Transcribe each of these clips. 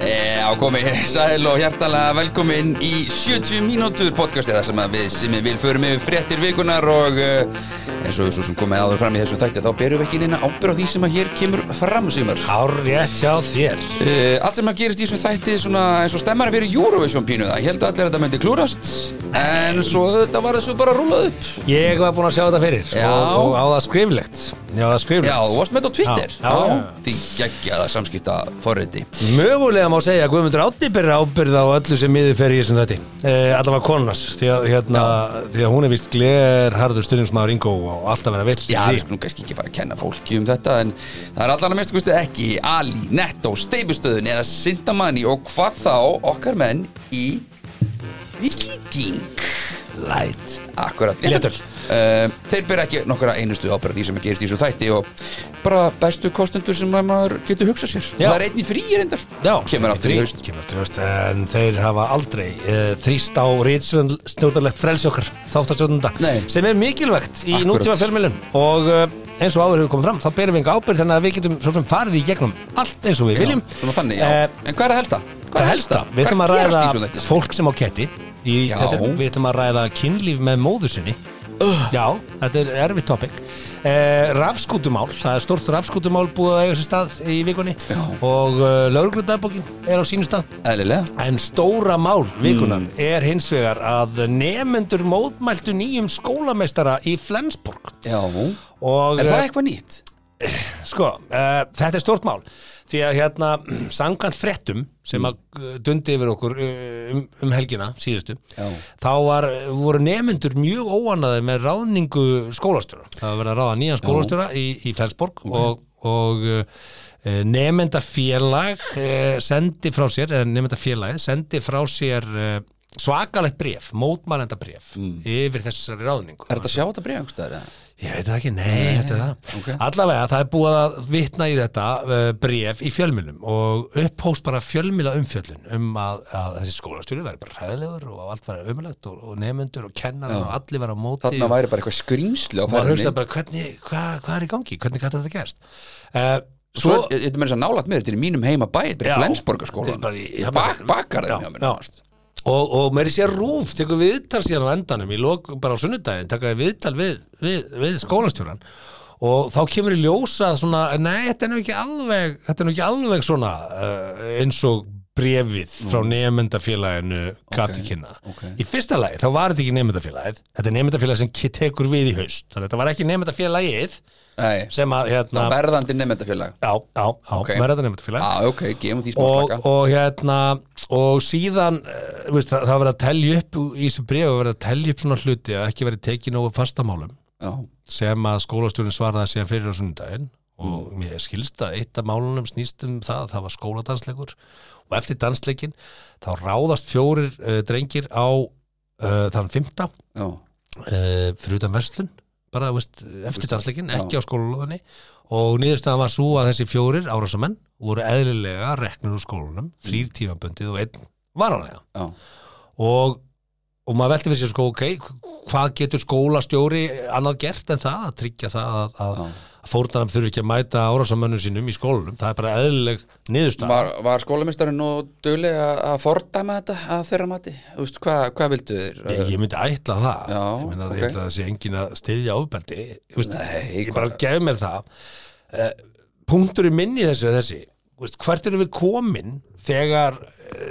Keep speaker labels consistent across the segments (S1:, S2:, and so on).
S1: Já, komi, sæl og hjertalega velkomin í 70 mínútur podcastið þar sem að við sem við förum yfir fréttir vikunar og uh, eins og sem komið áður fram í þessum þætti þá berum við ekki neina ábyrð á því sem að hér kemur fram símar.
S2: Hár rétt hjá þér.
S1: Uh, allt sem að gerist í þessum svona eins og stemmari fyrir Eurovision pínu það, ég held að allir að þetta myndi klúrast en svo þetta var þessu bara rúlað upp.
S2: Ég var búinn að sjá þetta fyrir og, og á það skriflegt. Já, það skriflegt.
S1: Já, þú varst með þetta á Twitter.
S2: Já, já, má segja að Guðmundur Átni byrja ábyrð á öllu sem miður fer í þessum þetta eh, allavega konunars því að, hérna, því að hún er vist glerharður styrningsmaður Ingo og alltaf vera vill
S1: Já, við skulum kannski ekki fara að kenna fólki um þetta en það er allan að mest gustið ekki Ali, Netto, Steipustöðun eða Sintamani og hvað þá okkar menn í Viking Light. Akkurat.
S2: Léttul.
S1: uh, Þeir byrja ekki nokkura einustu ábyrð því sem að gerist í þessu þætti og bara bestu kostendur sem að maður getur hugsað sér.
S2: Já.
S1: Það er einn í frí reyndar.
S2: Já,
S1: Kemur aftur í haust.
S2: kemur aftur í haust en þeir hafa aldrei uh, þrýst á rýtsnjóðarlegt frelsi okkar þáttastjóðunda
S1: Nei.
S2: sem er mikilvægt í
S1: Akkurat.
S2: nútíma fjölmjölun og uh, eins og áður hefur komið fram þá berum við enga ábyrð þannig að við getum svo sem farið í gegnum allt eins og við viljum.
S1: Svona þannig, já.
S2: Eh,
S1: En hvað er að helsta? Hvað er
S2: helsta, við ætlum að ræða
S1: þessum
S2: fólk sem á ketti í þetta, við ætlum að ræða kynlíf með móður sinni. Já, þetta er erfitt topic. Eh, Rafskútumál, það er stort rafskútumál búið að eiga sér stað í vikunni
S1: Já.
S2: og uh, lauruglutaðbókin er á sínu stað.
S1: Eðlilega.
S2: En stóra mál vikunar
S1: Mm.
S2: er hins vegar að nefendur mótmæltu nýjum skólameistara í Flensborg.
S1: Já.
S2: Og
S1: Er það
S2: eh,
S1: eitthvað nýtt?
S2: Sko, uh, þetta er stort mál því að hérna, samkvæmt fréttum sem að uh, dundi yfir okkur uh, um, um helgina síðustu
S1: Já.
S2: þá var, voru nefnendur mjög óanaði með ráðningu skólastjóra. Það var verið að ráða nýjan skólastjóra í, í Flensborg og, og uh, nefndafélag uh, sendi frá sér, eða nefndafélagið sendi frá sér svakalegt bref, mótmælenda bref yfir þessari ráðningu.
S1: Er þetta að sjá þetta bregð einhverstaðar?
S2: Ég veit það ekki, nei, þetta er það.
S1: Ok.
S2: Allavega, það er búið að vitna í þetta uh, bref í fjölmjölum og upphóst bara fjölmjöla umfjöllun um að, að þessi skólastjóri væri bara hræðilegur og allt væri umulegt og, og nefnendur og kennar og allir væri á móti
S1: Þarna
S2: og
S1: væri bara eitthvað skrýmsli á
S2: maður
S1: ferðinni.
S2: hugsa bara hvernig, hvað hva er í gangi, hvernig gæti þetta gerst? Uh,
S1: Svo, er- þetta er mér þess að nálægt með þetta er í mínum heima bæ Þetta er
S2: Já.
S1: Flensborgarskólan
S2: Þetta er
S1: mér
S2: og, og meiri sér rúf tekur viðtal síðan á endanum lok, bara á sunnudaginn, takaði viðtal við, við, við skólastjóran og þá kemur í ljósa svona, nei, þetta er nú ekki alveg þetta er nú ekki alveg svona uh, eins og brefið frá nefndafélaginu gati kynna
S1: ok.
S2: í fyrsta lagi, þá var þetta ekki nefndafélagið þetta er nefndafélagið sem tekur við í haust. Þannig að þetta var ekki nefndafélagið sem að, hérna,
S1: það verðandi nefndafélag
S2: já, já, já,
S1: Ok.
S2: verða nefndafélag
S1: smá
S2: og, og hérna og síðan uh, veist, það, það verið að telja upp í þessu bréfu verið að telja upp svona hluti að ekki verið tekið nógu fastamálum.
S1: Já,
S2: sem að skólastjórinn svaraði síðan fyrir á sunnudaginn og
S1: Mm.
S2: mér skilst að eitt af málunum snýst um það að það var skóladansleikur og eftir dansleikin þá ráðast fjórir uh, drengir á uh, þann fymta
S1: já,
S2: uh, fyrir utan verslun bara veist, eftir dansleikin,
S1: Já.
S2: ekki á skólalóðinni. Og niðurstaðan var svo að þessi fjórir árásamenn voru eðlilega reknur úr skólanum, þrýr tímaböndið og einn varanlega.
S1: Já.
S2: Og, og maður velti fyrir sér sko, ok, hvað getur skólastjóri annað gert en það? Að tryggja það að, að, að fórnarnam þurfi ekki að mæta árásamönnum sínum í skólanum, það er bara eðlileg niðurstaða.
S1: Var, var skólamistarinn og dugleg að fordæma þetta að þeirra mati? Þú veist, hvað, vildu þér?
S2: Ég, ég myndi ætla það.
S1: Já,
S2: ég, myndi að
S1: ok.
S2: ég ætla sé engin að styðja ofbeldi.
S1: Nei,
S2: ég bara gef mér það. Uh, punkturinn minn í þessu þessi hvert erum við komin þegar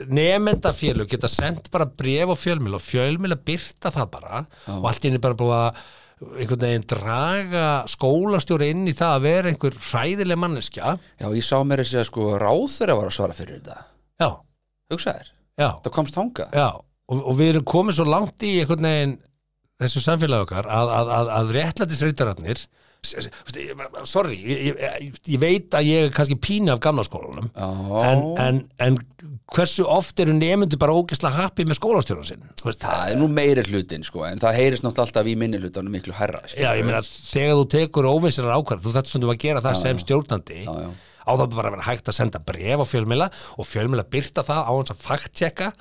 S2: nefndafélug geta sendt bara bref á fjölmil og fjölmil að byrta það bara og allt í henni bara búið að einhvern veginn draga skólastjóri inn í það að vera einhver hræðileg manneskja.
S1: Já, ég sá mér þessi að sko ráð þeirra var að svara fyrir þetta.
S2: Já,
S1: Hugsaðir,
S2: já,
S1: það komst þanga
S2: já og, og við erum komið svo langt í einhvern veginn þessu samfélagi okkar að, að, að, að réttlætisreitararnir Sorry, ég, ég, ég veit að ég er kannski pínu af gamla skólanum
S1: Já.
S2: en, en, en hversu oft eru nefndu bara ógeðslega happy með skólastjóran sinn Þú veist,
S1: Það er nú meiri hlutin sko En það heyrist náttúrulega alltaf í minni hlutanum miklu herra skilur
S2: Já, ég meina, þegar þú tekur óvinnsirar ákvarð, þú þetta stundum að gera það sem stjórnandi
S1: Já, já.
S2: á það bara að vera hægt að senda bref á fjölmila og fjölmila byrta það á hans að fact-checka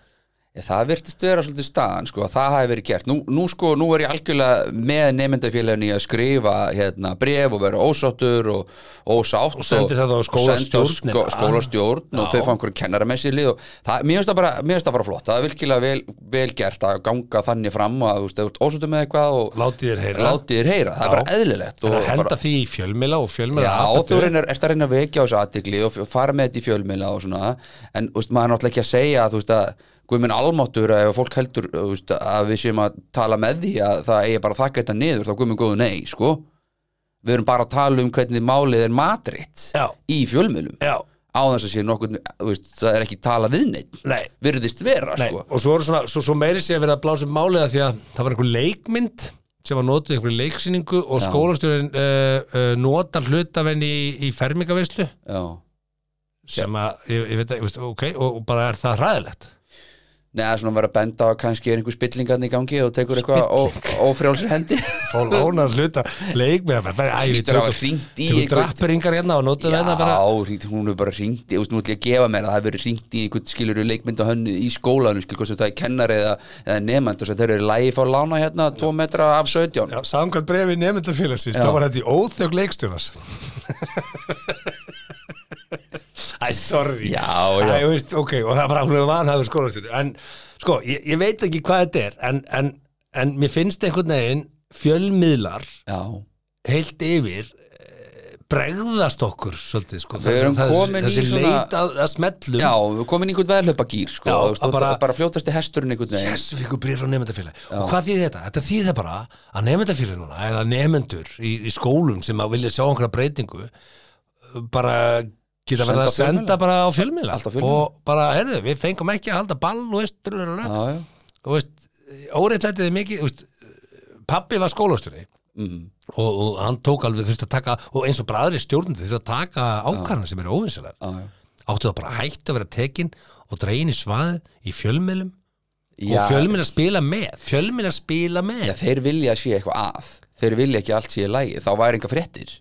S1: Já, það virtist vera svolítið staðan sko, að það hafi verið gert. Nú, nú sko, nú er ég algjörlega með nefndafélagin í að skrifa hérna bref og vera ósáttur og ósátt
S2: Og sendir það á
S1: og sko, skólastjórn og
S2: Já.
S1: þau fá einhverju kennara með sér lið og það, mér finnst það það bara flott. Það er virkilega vel, vel gert að ganga þannig fram að þú veist, þú ert ósáttur með eitthvað og
S2: látið þér heyra.
S1: látið þér heyra, það er bara eðlilegt
S2: en
S1: og
S2: að henda
S1: bara,
S2: því í fjölmila og fjölmila
S1: Já, þú reynir, ert að reyna að vekja á þessu aðtikli og fara með þetta í fjölmiðla og svona. En veist, Guðminn almáttur að ef fólk heldur veist, að við séum að tala með því að það eigi bara að þakka þetta niður þá Guðminn góðu nei, sko. Við erum bara að tala um hvernig málið er matritt
S2: Já.
S1: í fjölmiðlum.
S2: Já,
S1: á þess að sé nokkuð, þú veist, það er ekki tala við neitt
S2: nei.
S1: Virðist vera,
S2: Nei,
S1: sko.
S2: Og svo, svona, svo, svo meiri sé að vera að blása upp málið að því að það var einhver leikmynd sem var notuð í einhverju leiksýningu og
S1: Já.
S2: skólastjórinn uh, uh, notar hlutavenn í, í fermingaveislu
S1: Já,
S2: sem að, ég, ég veit að, ég veist, ok, og, og bara er það hræðilegt
S1: neða svona vera að benda á að kannski er einhver spillingarn í gangi og tekur eitthvað ófrjálsir hendi.
S2: Fá lánar hluta leikmynd
S1: Hlýtur að hafa hringt í
S2: Þú
S1: einhvern-
S2: drapperingar hérna og
S1: Já,
S2: þetta bara
S1: hringt, hún er bara hringt Þú veist, nú ætlum ég að gefa mér að það hefur verið hringt í einhvern skilur leikmynd og hönnu í skólanum skilur, hvort sem það er kennari eða, eða nefnd og þess að þeir eru lægi fá lána hérna 2 metra af 17
S2: Já, samkvæmt brefi nefndafélagsins,
S1: Já.
S2: þá var þetta í óþög leikstjónas Æ, sorry.
S1: Já, já.
S2: Æ, veist, ok, og það bara hún er vanhæður skólastjóri En, sko, ég, ég veit ekki hvað þetta er en, en, en mér finnst einhvern veginn fjölmiðlar
S1: Já,
S2: heilt yfir eh, bregðast okkur svolítið, sko.
S1: Við erum
S2: Það-
S1: komin í svona-
S2: að, að
S1: já við erum komin í einhvern veðlöpa gýr sko,
S2: Já, að bara-
S1: bara, bara fljótasti hesturinn einhvern veginn.
S2: Yes, við ykkur brýr frá nefndafélag Og hvað þýðir þetta? Þetta þýðir bara að nefndafélag núna eða nefndur í, í skólum sem að vilja sjá einhverja breytingu bara geta verið að senda bara á fjölmiðla. og bara, heyrðu, við fengum ekki að halda ball og veist, og veist óreittlætið er mikið veist, pappi var skólastjóri.
S1: Mm,
S2: og, og hann tók alveg þurfti að taka og eins og bara aðri stjórnandi þurfti að taka ákvarðan sem eru óvinsilegar áttu það bara að hættu að vera tekin og dregin í svaðið í fjölmiðlum?
S1: Já,
S2: og fjölmiðla spila með fjölmiðla spila með.
S1: Já, þeir vilja að sé eitthvað að. Þeir vilja ekki að allt sé í lægi Þá væri enga fréttir.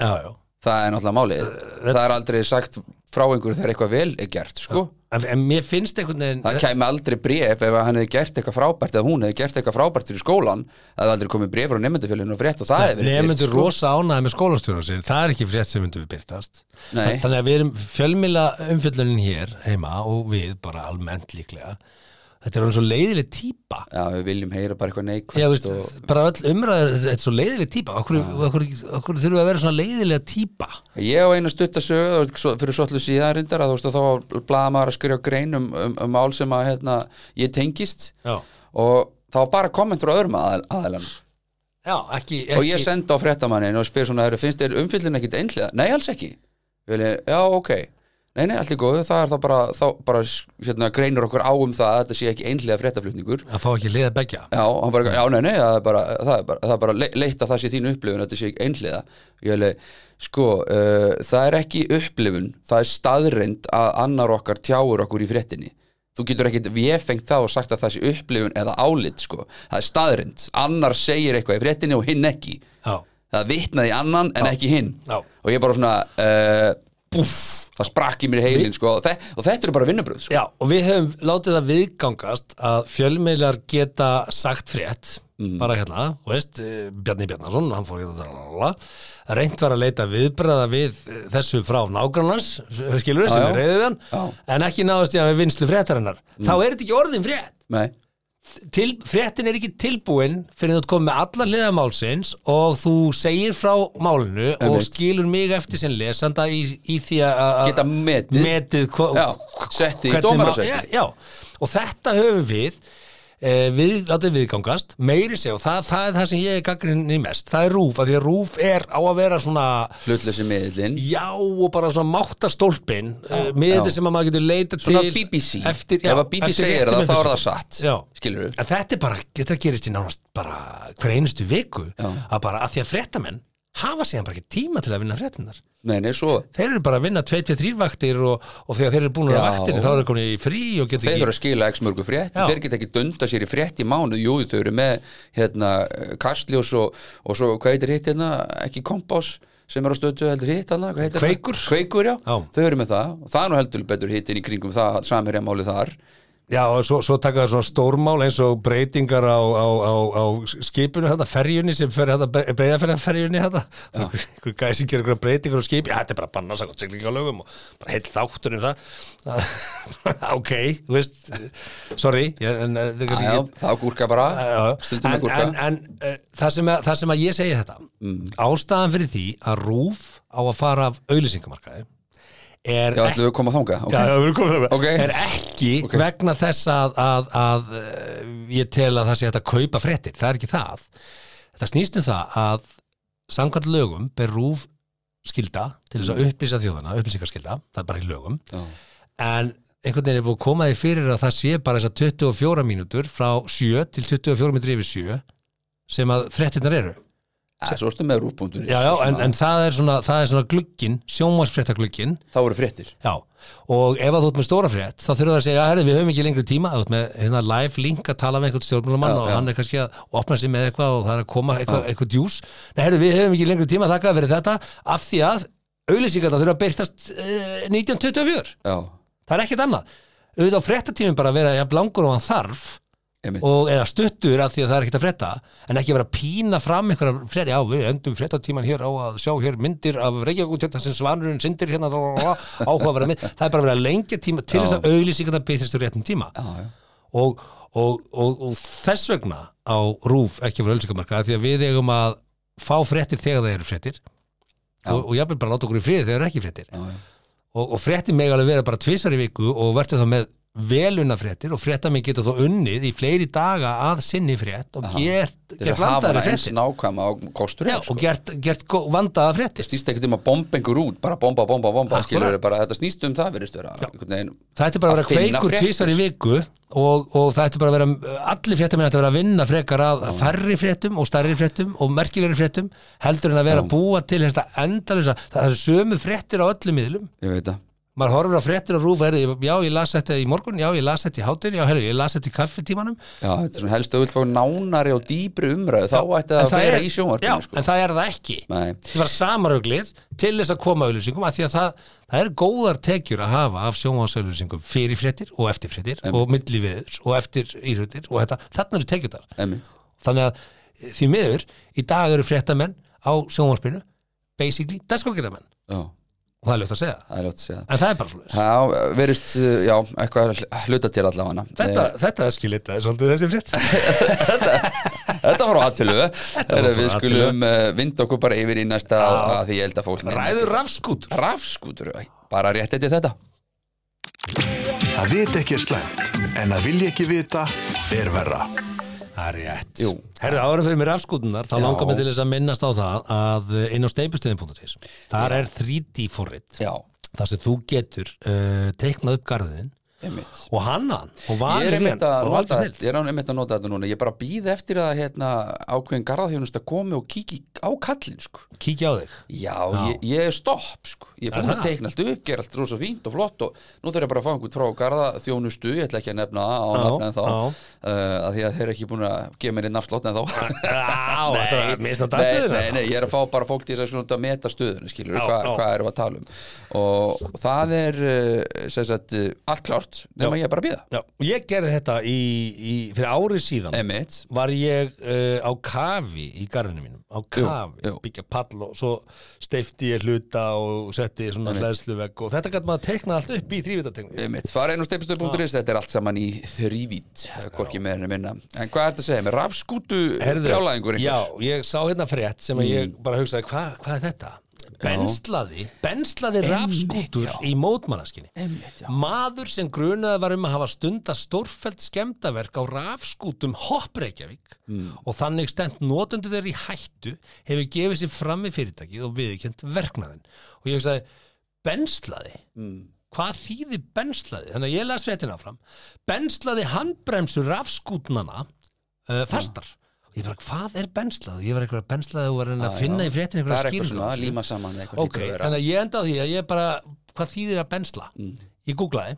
S2: Já, já.
S1: Það er náttúrulega málið Það er aldrei sagt frá einhverju þegar eitthvað vel er gert sko.
S2: En, en mér finnst einhvern veginn
S1: Það kæmi aldrei bref ef hann hefði gert eitthvað frábært eða hún hefði gert eitthvað frábært fyrir skólan það hefði aldrei komið bref frá nefndafélaginu og frétt og það birt,
S2: nefndur
S1: sko.
S2: rosa ánæði með skólastjóra sér, það er ekki frétt sem myndum við byrtast
S1: Nei.
S2: Þann- þannig að við erum fjölmila umfjöllunin hér heima og við bara almennt líklega þetta er hann svo leiðileg típa.
S1: Já, við viljum heyra bara eitthvað neikvæmt og,
S2: bara öll umræður, þetta er svo leiðileg típa. Okkur, okkur, okkur þurfum við að vera svona leiðilega típa?
S1: Ég á einu stutt að sögu það var svo- fyrir svolítið síðan reyndar að þú veist að þá var blaðamaður að skrifa grein um, um, um mál sem að hérna, ég tengist.
S2: Já,
S1: og var bara komment frá öðrum aðal, aðalan
S2: Já ekki, ekki
S1: og ég sendi á fréttamannin og spyr svona "Heyrðu, finnst þér umfyllin ekkit einhliða? Nei, alls ekki. Vil ég, Já, ok Nei, nei, allt í góðu, það er þá bara, þá bara hérna, greinur okkur á um það að þetta sé ekki einhliða fréttaflutningur
S2: að fá ekki liða begja
S1: Já, hann bara, já, nei, nei, það er bara, það er bara, það er bara le- leitt að það sé þín upplifun, þetta sé ekki einhliða. Ég hefði, sko, uh, það er ekki upplifun, það er staðreind að annar okkar tjáur okkur í fréttinni. Þú getur ekkit véfengt það og sagt að það sé upplifun eða álit, sko. Það er staðreind. Annar segir eitthvað í fréttinni og hinn ekki.
S2: Já,
S1: Það vitnaði annan en ekki hinn.
S2: Já.
S1: Og ég bara svona, uh, búff, það sprakk í mér í heilin, sko. Og, þe og þetta eru bara vinnubröð, sko.
S2: Já, og við höfum látið það viðgangast að fjölmiðlar geta sagt frétt bara hérna, veist, eh, Bjarni Bjarnason, hann fór í þetta reynt var að leita viðbreða við eh, þessu frá nágrannans, skilur reyðið hann,
S1: Já.
S2: en ekki náðust ég að við vinslu fréttarinnar. Þá er þetta ekki orðin frétt.
S1: Nei.
S2: Til, fréttin er ekki tilbúin fyrir þú ert komið með alla hliða málsins og þú segir frá málinu og
S1: Einmitt.
S2: skilur mig eftir sem lesanda í, í því að að-
S1: Geta metið.
S2: metið
S1: Já, setti í
S2: já, og þetta höfum við eh, við látið viðgangast meiri segja og það, það er það sem ég er gaggrinni mest, það er rúf, að því að rúf er á að vera svona
S1: Hlutlösi miðlinn.
S2: já og bara svona máttastólpin
S1: já.
S2: þetta sem að maður getur leita
S1: Svona
S2: til
S1: BBC.
S2: eftir,
S1: Ef að BBC segir það, þá er það satt.
S2: já.
S1: Skilurðu?
S2: en þetta er bara, þetta gerist í nánast bara hver einustu viku
S1: Já.
S2: að bara að því að fréttamenn hafa síðan bara ekki tíma til að vinna fréttinnar
S1: Nei, nei, svo
S2: þeir eru bara að vinna 2-3 vaktir og, og þegar þeir eru búin að
S1: Já.
S2: vaktinni þá eru komin í frí og geta
S1: Þeir
S2: ekki
S1: þurfa að skila ekki mörgu frétti,
S2: Já.
S1: þeir geta ekki dunda sér í frétti í mánuð, jú, þau eru með hérna, kastljós og, og svo, hvað heitir hitt hérna, ekki kompás sem er á stötu heldur hitt hana, hvað heitir
S2: Kveikur.
S1: Kveikur, já.
S2: Já.
S1: þau eru með það og það er nú heldur betur hittin í kringum það, samherjamáli þar
S2: Já, og svo, svo taka það svona stórmál eins og breytingar á, á, á, á skipinu þetta, ferjunni sem fer þetta breyðaferðarferjunni þetta, einhver gæði sem gerir einhverja breytingar á skipi, já, þetta er bara banna sakot siglinga á lögum og bara heilt þáttur um það. Ok, þú veist sorry, ég, en það er kannski ekki
S1: þá gúrka bara, stundum með gúrka.
S2: en, en uh, það, sem að, það sem að ég segi þetta ástæðan fyrir því að rúf á að fara af auðlýsingamarkaði er
S1: Já, ætlum við að koma þanga
S2: Já, já, við erum komið það
S1: Ok.
S2: Er ekki
S1: Ok.
S2: vegna þess að, að, að uh, ég tel að það sé að kaupa fréttir, það er ekki það. Þetta snýst um það að samkvæmt lögum ber rúf skilda til þess að upplýsa þjóðana, upplýsingarskilda það er bara í lögum.
S1: Já.
S2: en einhvern veginn er búið að koma því fyrir að það sé bara þess að 24 mínútur frá 7 til 24 mínútur yfir 7 sem að fréttirnar eru
S1: Ja, Svo erstu með
S2: já, en, en það er svona, það er svona glugginn, sjónvarsfréttagluginn
S1: Þá eru fréttir.
S2: Já, og ef að þú ert með stóra frétt þá þurfum það að segja, herri, við höfum ekki lengri tíma þú ert með hérna, live link að tala með einhvern stjórnmálamann og
S1: já.
S2: hann er kannski að opna sig með eitthvað og það er að koma eitthvað, eitthvað djús. Nei, herri, við höfum ekki lengri tíma þakka fyrir þetta af því að auðlýsingarna þurfa að byrtast uh, 1924
S1: Já,
S2: það er ekkert annað. Auðvitað á fréttatíminn bara að vera jafn langur og hann þarf og eða stuttur af því að það er ekkert að frétta en ekki vera að pína fram einhverja frétta já við endum fréttatíman hér á að sjá hér myndir af Reykjavík sem svanurinn syndir hérna áhuga að vera mynd það er bara að vera lengja tíma til þess að auglýsingarna byrðist á réttum tíma.
S1: Já, já,
S2: og, og, og, þess vegna á rúf ekki vera auglýsingamarka því að við eigum að fá fréttir þegar það eru fréttir. Og, og ég vil bara láta okkur í friði þegar það eru ekki
S1: já.
S2: og, og fréttir meg alveg vera bara tvisar í viku og verður þá með velunna fréttir og frétta mig getur þá unnið í fleiri daga að sinni frétt og gert,
S1: Til
S2: gert
S1: hana eins
S2: fréttir. Já,
S1: er, sko.
S2: og gert, gert vandaða fréttir.
S1: Snýst ekkert um að bomba einhver út bara bomba, bomba, bomba, bara þetta snýst um það vera
S2: Það ætti bara að vera kveikur tvisar í viku og, og það ætti bara að vera allir fréttar minn ætti að vera að vinna frekar að færri fréttum og stærri fréttum og merkilegri fréttum heldur en að vera að búa til endalisa, það eru sömu fréttir á öllum miðlum.
S1: Ég veit það
S2: maður horfir á fréttir og rúfa herri, já ég las þetta í morgun, já ég las þetta í hátinn já herri, ég las þetta í kaffitímanum.
S1: Já, þetta er svona helst að þú vilt fá nánari og dýpri umræðu þá ætti það að vera
S2: er-
S1: í sjónvarpinu
S2: já,
S1: sko.
S2: en það er það ekki. Það var samarauglið til þess að koma auðlýsingum af því að það, það er góðar tekjur að hafa af sjónvarsauðlýsingum fyrir fréttir og eftir fréttir og milli viður og eftir íþjóttir og þetta, þarna eru tekjur þar þannig að og það er ljótt að segja.
S1: Það er ljótt að segja.
S2: En það er bara svo
S1: Já, verist, uh, já, eitthvað að hluta til allavega.
S2: Þetta, þetta er skilit, það er svolítið þessi frétt.
S1: Þetta var á aðtölu
S2: frá
S1: Við skulum uh, vinda okkur bara yfir í næsta
S2: Já.
S1: að því ég held að fólk
S2: ræður rafskút.
S1: Rafskútur, æ, bara rétt eftir þetta.
S3: Að vita ekki er slæmt, en að vilja ekki vita er verra.
S2: Það er rétt.
S1: Jú.
S2: Herðu, árum fyrir mér afskútunar, þá
S1: Já.
S2: langar mig til þess að minnast á það að inn á steipustöðin.is, þar er 3D forrit,
S1: Já,
S2: þar sem þú getur uh, teiknað upp garðin og
S1: Ég er einmitt að
S2: og
S1: nota,
S2: valið snill.
S1: ég er einmitt að nota þetta núna Ég er bara að býða eftir að hérna, ákveðin garðahjónust að komi og kíki á kallinn sko.
S2: Kíkja á þig.
S1: Já, Ég, ég er stopp sko. Ég er búin
S2: Er
S1: að teikna allt upp, gera allt rosa fínt og flott og nú þarf ég bara að fá einhvern frá garðaþjónustu Ég ætla ekki að nefna á
S2: Já,
S1: nafna en þá
S2: já.
S1: uh, að því að þeir eru ekki búin að gefa mér einn afslott en þá
S2: Já,
S1: nei,
S2: dagstöðuna.
S1: nei, nei, ég er að fá bara fólk til að meta stöðuna skilur,
S2: Já,
S1: hvað,
S2: já.
S1: erum við að tala um og, það er uh, uh, allt klárt nema
S2: Já.
S1: ég er bara að býða
S2: Já, ég gerði þetta í, í, fyrir árið síðan.
S1: Emitt,
S2: var ég uh, á kafi í garðinu mínum, á kafi,
S1: jú.
S2: byggja pall og svo steifti ég hluta og setti svona
S1: Einmitt.
S2: hlæðsluvegg og þetta gæti maður að teikna allt upp í þrývitategning.
S1: emitt, fara einn og steipstöð.is þetta er allt saman í þrývít hvorki en minna, en hvað er þetta að segja með rafskútu brjálæðingur
S2: já, ég sá hérna frétt sem að ég bara hugsaði, hvað hva er þetta? Benslaði, benslaði rafskútur í mótmannaskinni. Maður sem grunaði var um að hafa stunda stórfælt skemmdaverk á rafskútum Hopp Reykjavík
S1: Hmm.
S2: og þannig stend notundu þeir í hættu hefur gefið sér fram við fyrirtækið og viðkjönd verknaðin og ég hugsaði, benslaði?
S1: Hmm.
S2: hvað þýði benslaði? Þannig að ég las fréttina áfram. Benslaði handbremsur rafskútnana uh, fastar ég bara, hvað er benslað? Ég var eitthvað benslað og var að að finna í fréttin
S1: Það er eitthvað svona líma saman eitthvað
S2: Ok, þannig að ég enda á því að ég bara, hvað þýðir að bensla? Ég googlaði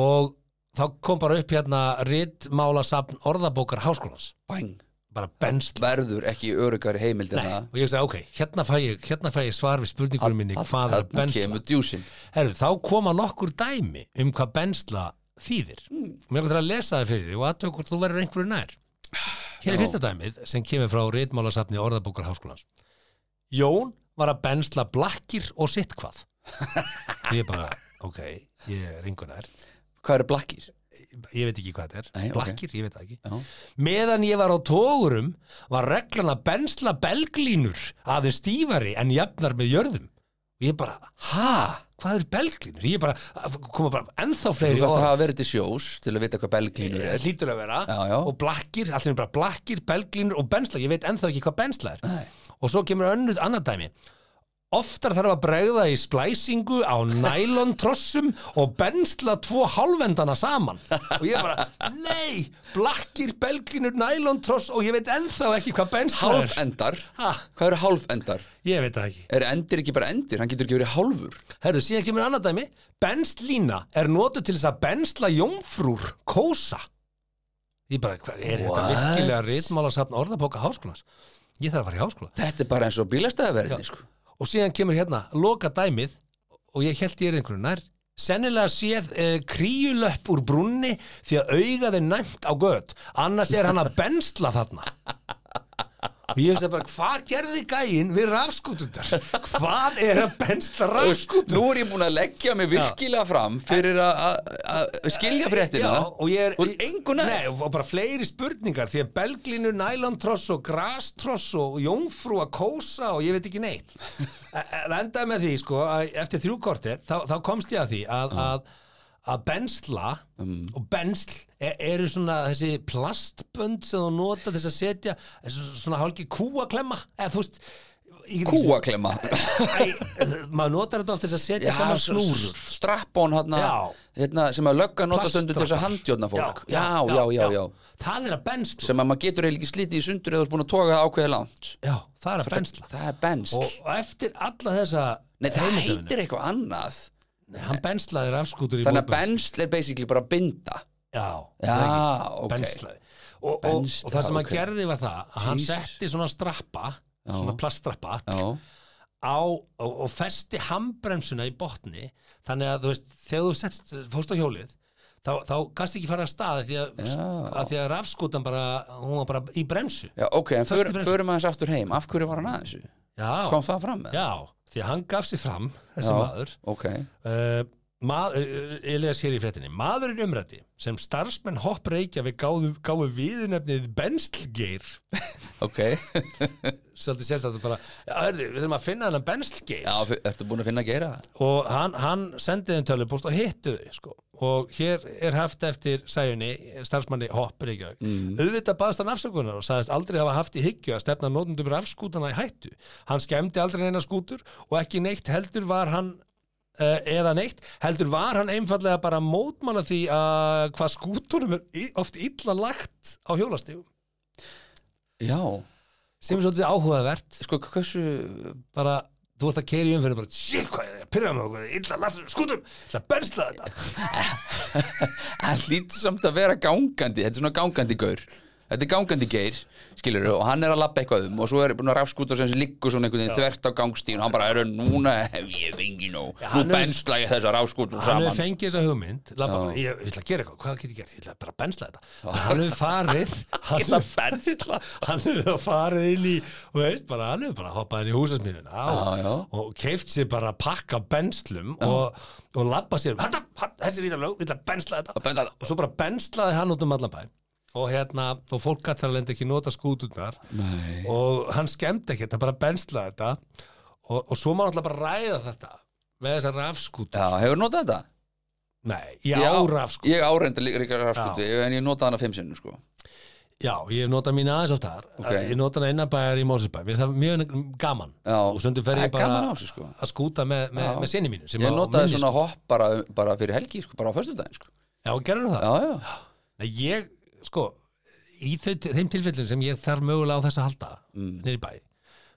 S2: og þá kom bara upp hérna ritmálasafn orðabókar háskólans
S1: Bang,
S2: bara bensla
S1: verður ekki örugari heimild en
S2: Nei,
S1: það
S2: og ég sagði, ok, hérna fæ ég, hérna fæ ég svar við spurningunum minni, hvað er bensla?
S1: kemur djúsin
S2: Herru, þá koma nokkur dæmi um hvað bensla þýðir. Mm. Mér er að lesa það fyrir því og aðtöku hvort þú verður einhverju nær. Hér er fyrsta dæmið sem kemur frá ritmálasafni orðabókar háskólans. Jón var að bensla blakkir og sitt hvað. ég bara, ok, ég er nær.
S1: Hvað eru blakkir?
S2: Ég veit ekki hvað þetta er.
S1: Nei,
S2: blakkir, ég veit það ekki.
S1: Já.
S2: Meðan ég var á tógurum var reglan að bensla belglínur aðeins stífari en jafnar með jörðum. Og ég bara,
S1: Ha?
S2: hvað er belglínur? Ég bara, koma bara ennþá fleiri orð
S1: hafa verið til sjós til að vita hvað belglínur er
S2: hlýtur að vera
S1: Já, já.
S2: og blakkir, allir bara blakkir, belglínur og bensla, ég veit ennþá ekki hvað bensla er
S1: Nei.
S2: og svo kemur önnur annað dæmi oftar þarf að bregða í splæsingu á nælontrossum og bensla tvo hálfendana saman og ég bara, nei blakkir, belglínur, nælontross og ég veit ennþá ekki hvað bensla er
S1: Hálfendar?
S2: Ha?
S1: Hvað eru hálfendar?
S2: ég veit það ekki
S1: Er endir ekki bara endir? Hann getur ekki verið hálfur
S2: Herðu, síðan kemur annað dæmi Benslína er notuð til þess að bensla jómfrúr kósa Ég bara, hvað er þetta
S1: What?
S2: virkilega ritmálasafn orðabóka háskólans? Ég þarf að fara í háskóla
S1: Þetta er bara eins og bílastæðaverðinni sko.
S2: Og síðan kemur hérna, loka dæmið og ég held ég er einhverju nær. Sennilega séð eh, kríulöpp úr brunni því að augað er næmt á gött annars er hann að bensla þarna ég veist bara, hvað gerði gæinn við rafskútundar? Hvað er að bensla rafskútundar?
S1: Nú er ég búin að leggja mig virkilega fram fyrir að- að að skilja fréttina
S2: Já, og ég er
S1: Og.
S2: Nei, og bara fleiri spurningar því að belglínu, nælontross og grastross og jómfrú að kósa og ég veit ekki neitt Það endaði með því, sko, að eftir þrjú kortir þá, þá komst ég að því að, að, að bensla
S1: Mm.
S2: og bensl er, eru svona þessi plastbönd sem þú nota þess að setja svona hálki kúaklemma eða þú veist
S1: Kúaklemma
S2: maður notar þetta oft til þess að setja saman snúrur.
S1: strappón hérna,
S2: Já.
S1: hérna sem að lögga nota stundu til þess að handjóna fólk. Já, já, já, já,
S2: Það er að bensla.
S1: Sem að maður getur eiginlega ekki slítið í sundur eða þú ert búin að toga það ákveðið langt.
S2: Já, það er að bensla.
S1: það er bensl.
S2: Og, eftir alla þessa
S1: Nei, það heitir eitthvað annað
S2: hann benslaði rafskútur í
S1: Þannig að bensl er basically bara binda
S2: Já,
S1: Já, ok.
S2: benslaði og, og,
S1: Bensla,
S2: og það sem hann
S1: ok.
S2: gerði var það að hann
S1: Jesus.
S2: setti svona strappa svona plaststrappa
S1: Já,
S2: á og, og festi handbremsuna í botni þannig að þú veist, þegar þú setst fórst á hjólið þá, þá kannski ekki fara að stað því að,
S1: Já.
S2: að því að rafskútan bara hún var bara í bremsu
S1: já ok, en
S2: Föst í
S1: för,
S2: bremsu.
S1: förum aðeins aftur heim Af hverju var hann að þessu?
S2: Já,
S1: Kom það fram með?
S2: já, því að hann gaf sér fram þessi maður.
S1: Ok,
S2: Uh, mað, uh, ég les hér í fréttinni. Maðurinn umrætti sem starfsmenn hopp reykja við gáðu, gáðu viðunefnið Benslgeir.
S1: Ok
S2: svolítið sérst að þetta bara hörðu, við þurfum að finna hennar Benslgeir.
S1: Já, ertu búin að finna að gera
S2: og hann, hann sendið þeim tölvupóst og hittu þau sko. og hér er haft eftir sæjunni, starfsmanni hopp reykja mm. auðvitað baðast hann afsökunar og sagðist aldrei hafa haft í hyggju að stefna nótundum rafskútana í hættu. Hann skemmdi aldrei neina skútur og ekki neitt heldur var hann uh, eða neitt, heldur var hann einfallega bara að mótmála því að hvað skúturum er oft illa lagt á hjólastífum
S1: Já,
S2: sem er svolítið áhugavert.
S1: Sko, hversu
S2: bara, þú ert að keira í umfyrir bara, shit, hvað er, pyrra mig okkur illa lagt skútum, það bensla þetta.
S1: Hann hlýtur samt að vera gangandi þetta er svona gangandi gaur þetta er gangandi geir, skilur og hann er að labba eitthvað um og svo er búin að rafskúta sem liggur svona einhvern veginn þvert á gangstíðin og hann bara er núna hef ég fengið nóg.
S2: Já,
S1: nú
S2: hann er-
S1: bensla ég þessa rafskútur
S2: hann
S1: saman.
S2: hefur fengið þessa hugmynd labba bara, ég, ég ætla að gera eitthvað, hvað get ég gert? Ég ætla bara að bensla þetta. Hann hefur farið hann
S1: ætla
S2: hefur bensla. hann hefur farið inn í og veist, bara, hann hefur bara hoppað inn í húsasmiðuna
S1: Já, já.
S2: og keift sér bara pakka benslum og, og labba sér þetta, hann, þessi er í það lög, ég ætla að bensla þetta.
S1: Að bensla þetta.
S2: og svo bara benslaði hann út um allan bæ og hérna, og fólk gætt að lenda ekki nota skúturnar
S1: Nei.
S2: og hann skemmdi ekki, þetta bara benslaði þetta og, og svo má náttúrulega bara ræða þetta með þessar rafskútur
S1: Já, hefur notað þetta?
S2: Nei, ég á rafskútur
S1: Ég áreinda líka rafskúti en ég notaði hana fimm sinnum sko
S2: Já, ég hef notað mín aðeins oftar
S1: Ok.
S2: Ég nota hana innabæjar í Mér finnst það mjög gaman
S1: Já.
S2: og stundum fer
S1: Það
S2: ég bara
S1: á þessu, sko.
S2: að skúta með, með,
S1: Já.
S2: með sinni mínu
S1: Ég notaði svona hopp bara, bara fyrir helgi sko, bara á föstudaginn sko
S2: sko. Já, gerður það?
S1: Já, já,
S2: Nei, ég, sko í þau, þeim tilfellin sem ég þarf mögulega á þess að halda mm. í bæ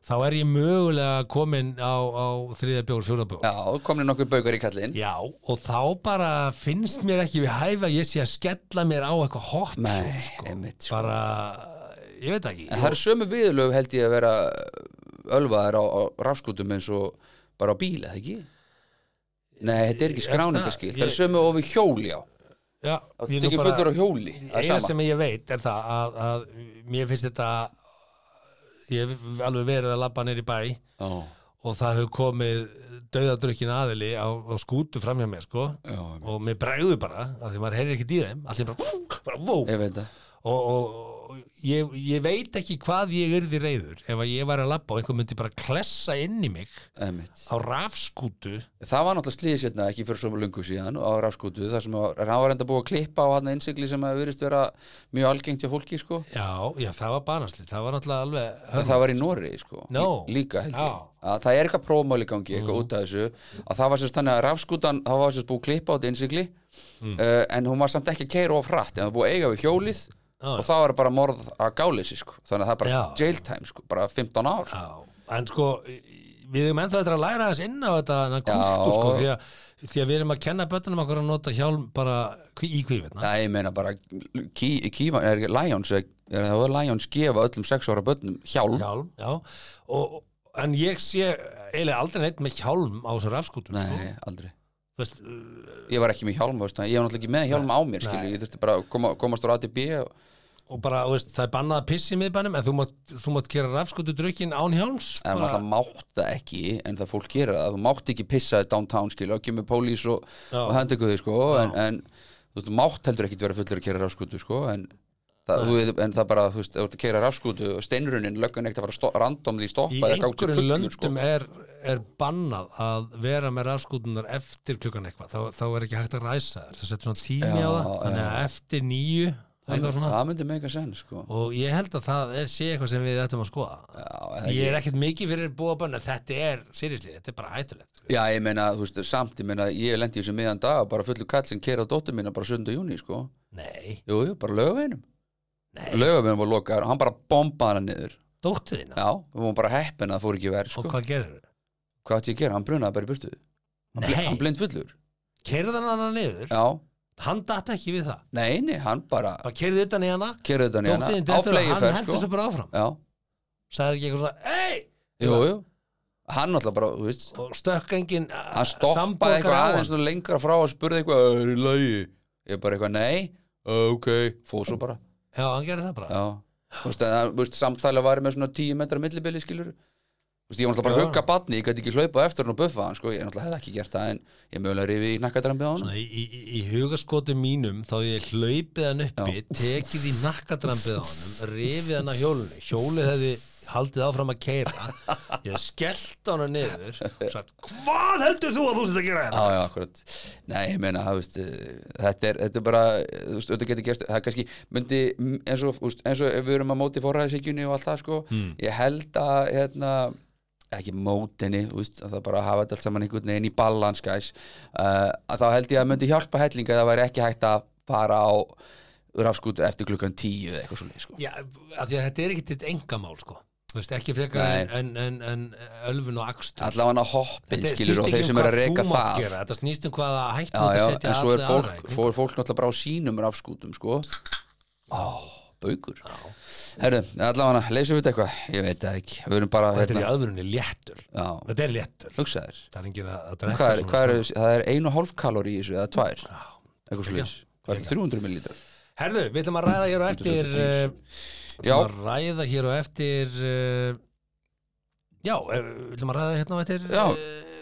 S2: þá er ég mögulega komin á, á þriða bjór, fjóra bjór
S1: Já, komin nokkuð baugur í kallinn
S2: Já, og þá bara finnst mér ekki við hæfa ég sé að skella mér á eitthvað hopp
S1: Nei,
S2: sko.
S1: einmitt, sko.
S2: bara, ég veit ekki
S1: En það eru sömu viðlög held ég að vera ölvaðar á, á rafskútum eins og bara á bíl, eða ekki? Nei, þetta er ekki
S2: Er
S1: skráningaskilt,
S2: það?
S1: það er sömu og við hjóli á
S2: Já, nú
S1: tekið fullur á hjóli,
S2: eina sem ég veit er það að, að mér finnst þetta ég hef alveg verið að labba neyri bæ
S1: Já,
S2: og það hefur komið dauðadrukkin aðili á, á skútu framhjá mér sko.
S1: Já,
S2: og mér bregðu bara, af því maður heyrir ekki í þeim allir bara, bara vó og, og ég, ég veit ekki hvað ég yrði reyður ef að ég var að labba og einhver myndi bara klessa inn í mig
S1: Einmitt.
S2: á rafskútu
S1: Það var náttúrulega slíðis hérna ekki fyrir svo lungu síðan á rafskútu þar sem að það var enda búið að klippa á hann innsigli sem að virðist vera mjög algengt hjá fólki sko
S2: já, já, það var banaslið það var náttúrulega alveg
S1: en það var í Nóri sko
S2: No.
S1: Lí- líka held ég
S2: Já.
S1: að það er eitthvað prófmáli gangi eitthvað út af þessu að það var sérst þannig að rafskútan það var sérst búið að klippa á þetta innsigli uh, en hún var samt ekki að keira of hratt en það var búið að eiga við hjólið. Og það var bara morð að gáleysi sko. Þannig að það er bara
S2: Já.
S1: jail time sko. Bara 15 ár. Sko.
S2: Já, en sko við erum ennþá eftir að læra þess inn á þetta þennan
S1: Já.
S2: kultúr sko því að, því að við erum að kenna bönnum okkur að nota hjálm bara í kvífitna
S1: Nei, ég meina bara ký, kýfa, er ekki Lions er, er það var Lions gefa öllum 6 ára börnum hjálm.
S2: Hjálm, já. Og, en ég sé eiginlega aldrei neitt með hjálm á þessar rafskútum sko.
S1: Nei, aldrei.
S2: Þú veist, uh,
S1: Ég var ekki með hjálm, veist, ég var náttúrulega ekki með hjálm á mér skilju, ég. Þurfti bara að koma, komast á ATB og,
S2: og bara, veist, það er bannað að pissi í miðbænum en þú mátt, þú mátt gera rafskútu drukkin án hjálms
S1: en
S2: bara,
S1: það mátt það ekki en það fólk gera það, þú mátt ekki pissa downtown skilju, og kemur pólís og, og hendi ykkur þig sko, en, en þú veist, mátt heldur ekki vera fullur að kera rafskútu sko, en það, þú, en það bara, þú veist, þú ert að kera rafskútu og steinrunin, löggan ekkert að fara randomli
S2: í
S1: stoppa eða gátt
S2: einhverjum
S1: fullur sko.
S2: löndum er, er bannað að vera með rafskútunar eftir klukkan eitthvað. Þá, þá er ekki hægt að ræsa þær það
S1: myndi mega senn sko.
S2: og ég held að það er sé eitthvað sem við ættum að skoða
S1: Já,
S2: ég er ekkert mikið fyrir búa bönn þetta er, seriously, þetta er bara hættulegt
S1: Já, ég meina, þú veist, samt, ég meina, ég lendi í þessu miðan dag og bara fullu kall sem kera á dóttur mína bara 7. júni, sko.
S2: nei,
S1: Jú, jú, bara lögaveinum.
S2: nei,
S1: Lögaveinum var lokaður og hann bara bombaði hann niður.
S2: dóttu þína
S1: Já, við vorum bara heppin að það fór ekki verð, sko.
S2: og hvað gerir þau?
S1: Hvað átti ég að gera? Hann brunaði bara í burtu. Hann, bli,
S2: Nei.
S1: hann blind fullur.
S2: Hana hann datt ekki við það.
S1: Nei, nei, hann bara
S2: bara kerði utan í hana,
S1: kerði þetta
S2: dóttu
S1: nýjana
S2: þín
S1: á
S2: dettur og
S1: flegi
S2: hann heldur
S1: sko.
S2: svo bara áfram.
S1: Já,
S2: sagði ekki eitthvað svona, ei
S1: jú, jú. Hann náttúrulega bara, þú veist,
S2: og stökk engin
S1: hann stoppaði eitthvað aðeins svona lengra frá og spurði eitthvað, er í lagi? Ég bara eitthvað, nei, "Uh, ok, fóð svo bara.
S2: já, hann gerði það bara.
S1: Já, þú veist, veist, samtæli var með svona 10 metra millibili, skilur Þú veist, ég var náttúrulega bara
S2: Já.
S1: að hugga batni, ég gæti ekki hlaupa á eftir hann og buffa hann, sko, ég náttúrulega hefði ekki gert það en ég mögulega rifi í nakkadrambið á hann
S2: Svona, í, í, í hugaskotum mínum þá ég hlaupið hann uppi tekið í nakkadrambið á honum rifið hann á hjólinu. Hjólið hefði haldið áfram að keira ég skellt hann niður og sagt, hvað heldur þú að þú sett að gera hérna?
S1: Já, já, akkurat. Nei, ég meina, það, veist, þetta er, þetta er bara, þú veist, þetta getur gerst það er kannski, myndi, mm, eins og, eins og við erum að móti forræðisíkjunni og allt það, sko ég held að, hérna ekki mótinni, þú veist, að það bara hafa þetta allt saman einhvern veginn í balans, uh, að þá held ég að myndi hjálpa hellinga að það væri ekki hægt að fara á rafskútu eftir klukkan tíu eða eitthvað svolítið, sko.
S2: Já, af því að þetta er til engamál sko. Þú veist, ekki frekar en, en, en, ölfun og akstur
S1: allavega hoppin, skilur og þeir sem
S2: um
S1: er að reyka það.
S2: gera, Þetta snýst um hvaða
S1: já,
S2: þetta setja
S1: en svo er fólk,
S2: aðra
S1: fólk náttúrulega bara á sínum rafskútum, sko. Ó, baukur Herru, allavega, leysum við þetta eitthvað? Ég veit það ekki, við erum bara
S2: Þetta er í
S1: hérna,
S2: aðvörunni léttur.
S1: Já,
S2: Þetta er léttur.
S1: Hugsaðir.
S2: Það er að að drekka
S1: Hvað er, hvað er, það er einu og hálf kalori í þessu, eða tvær? Eitthvað leys, hvað er
S2: Ekki.
S1: þetta, 300 millilitrar
S2: Herðu, við ætlum að ræða hér á eftir uh, Við ætlum að ræða hér á eftir uh, Já, eh, við ætlum að ræða hérna á eftir
S1: Já,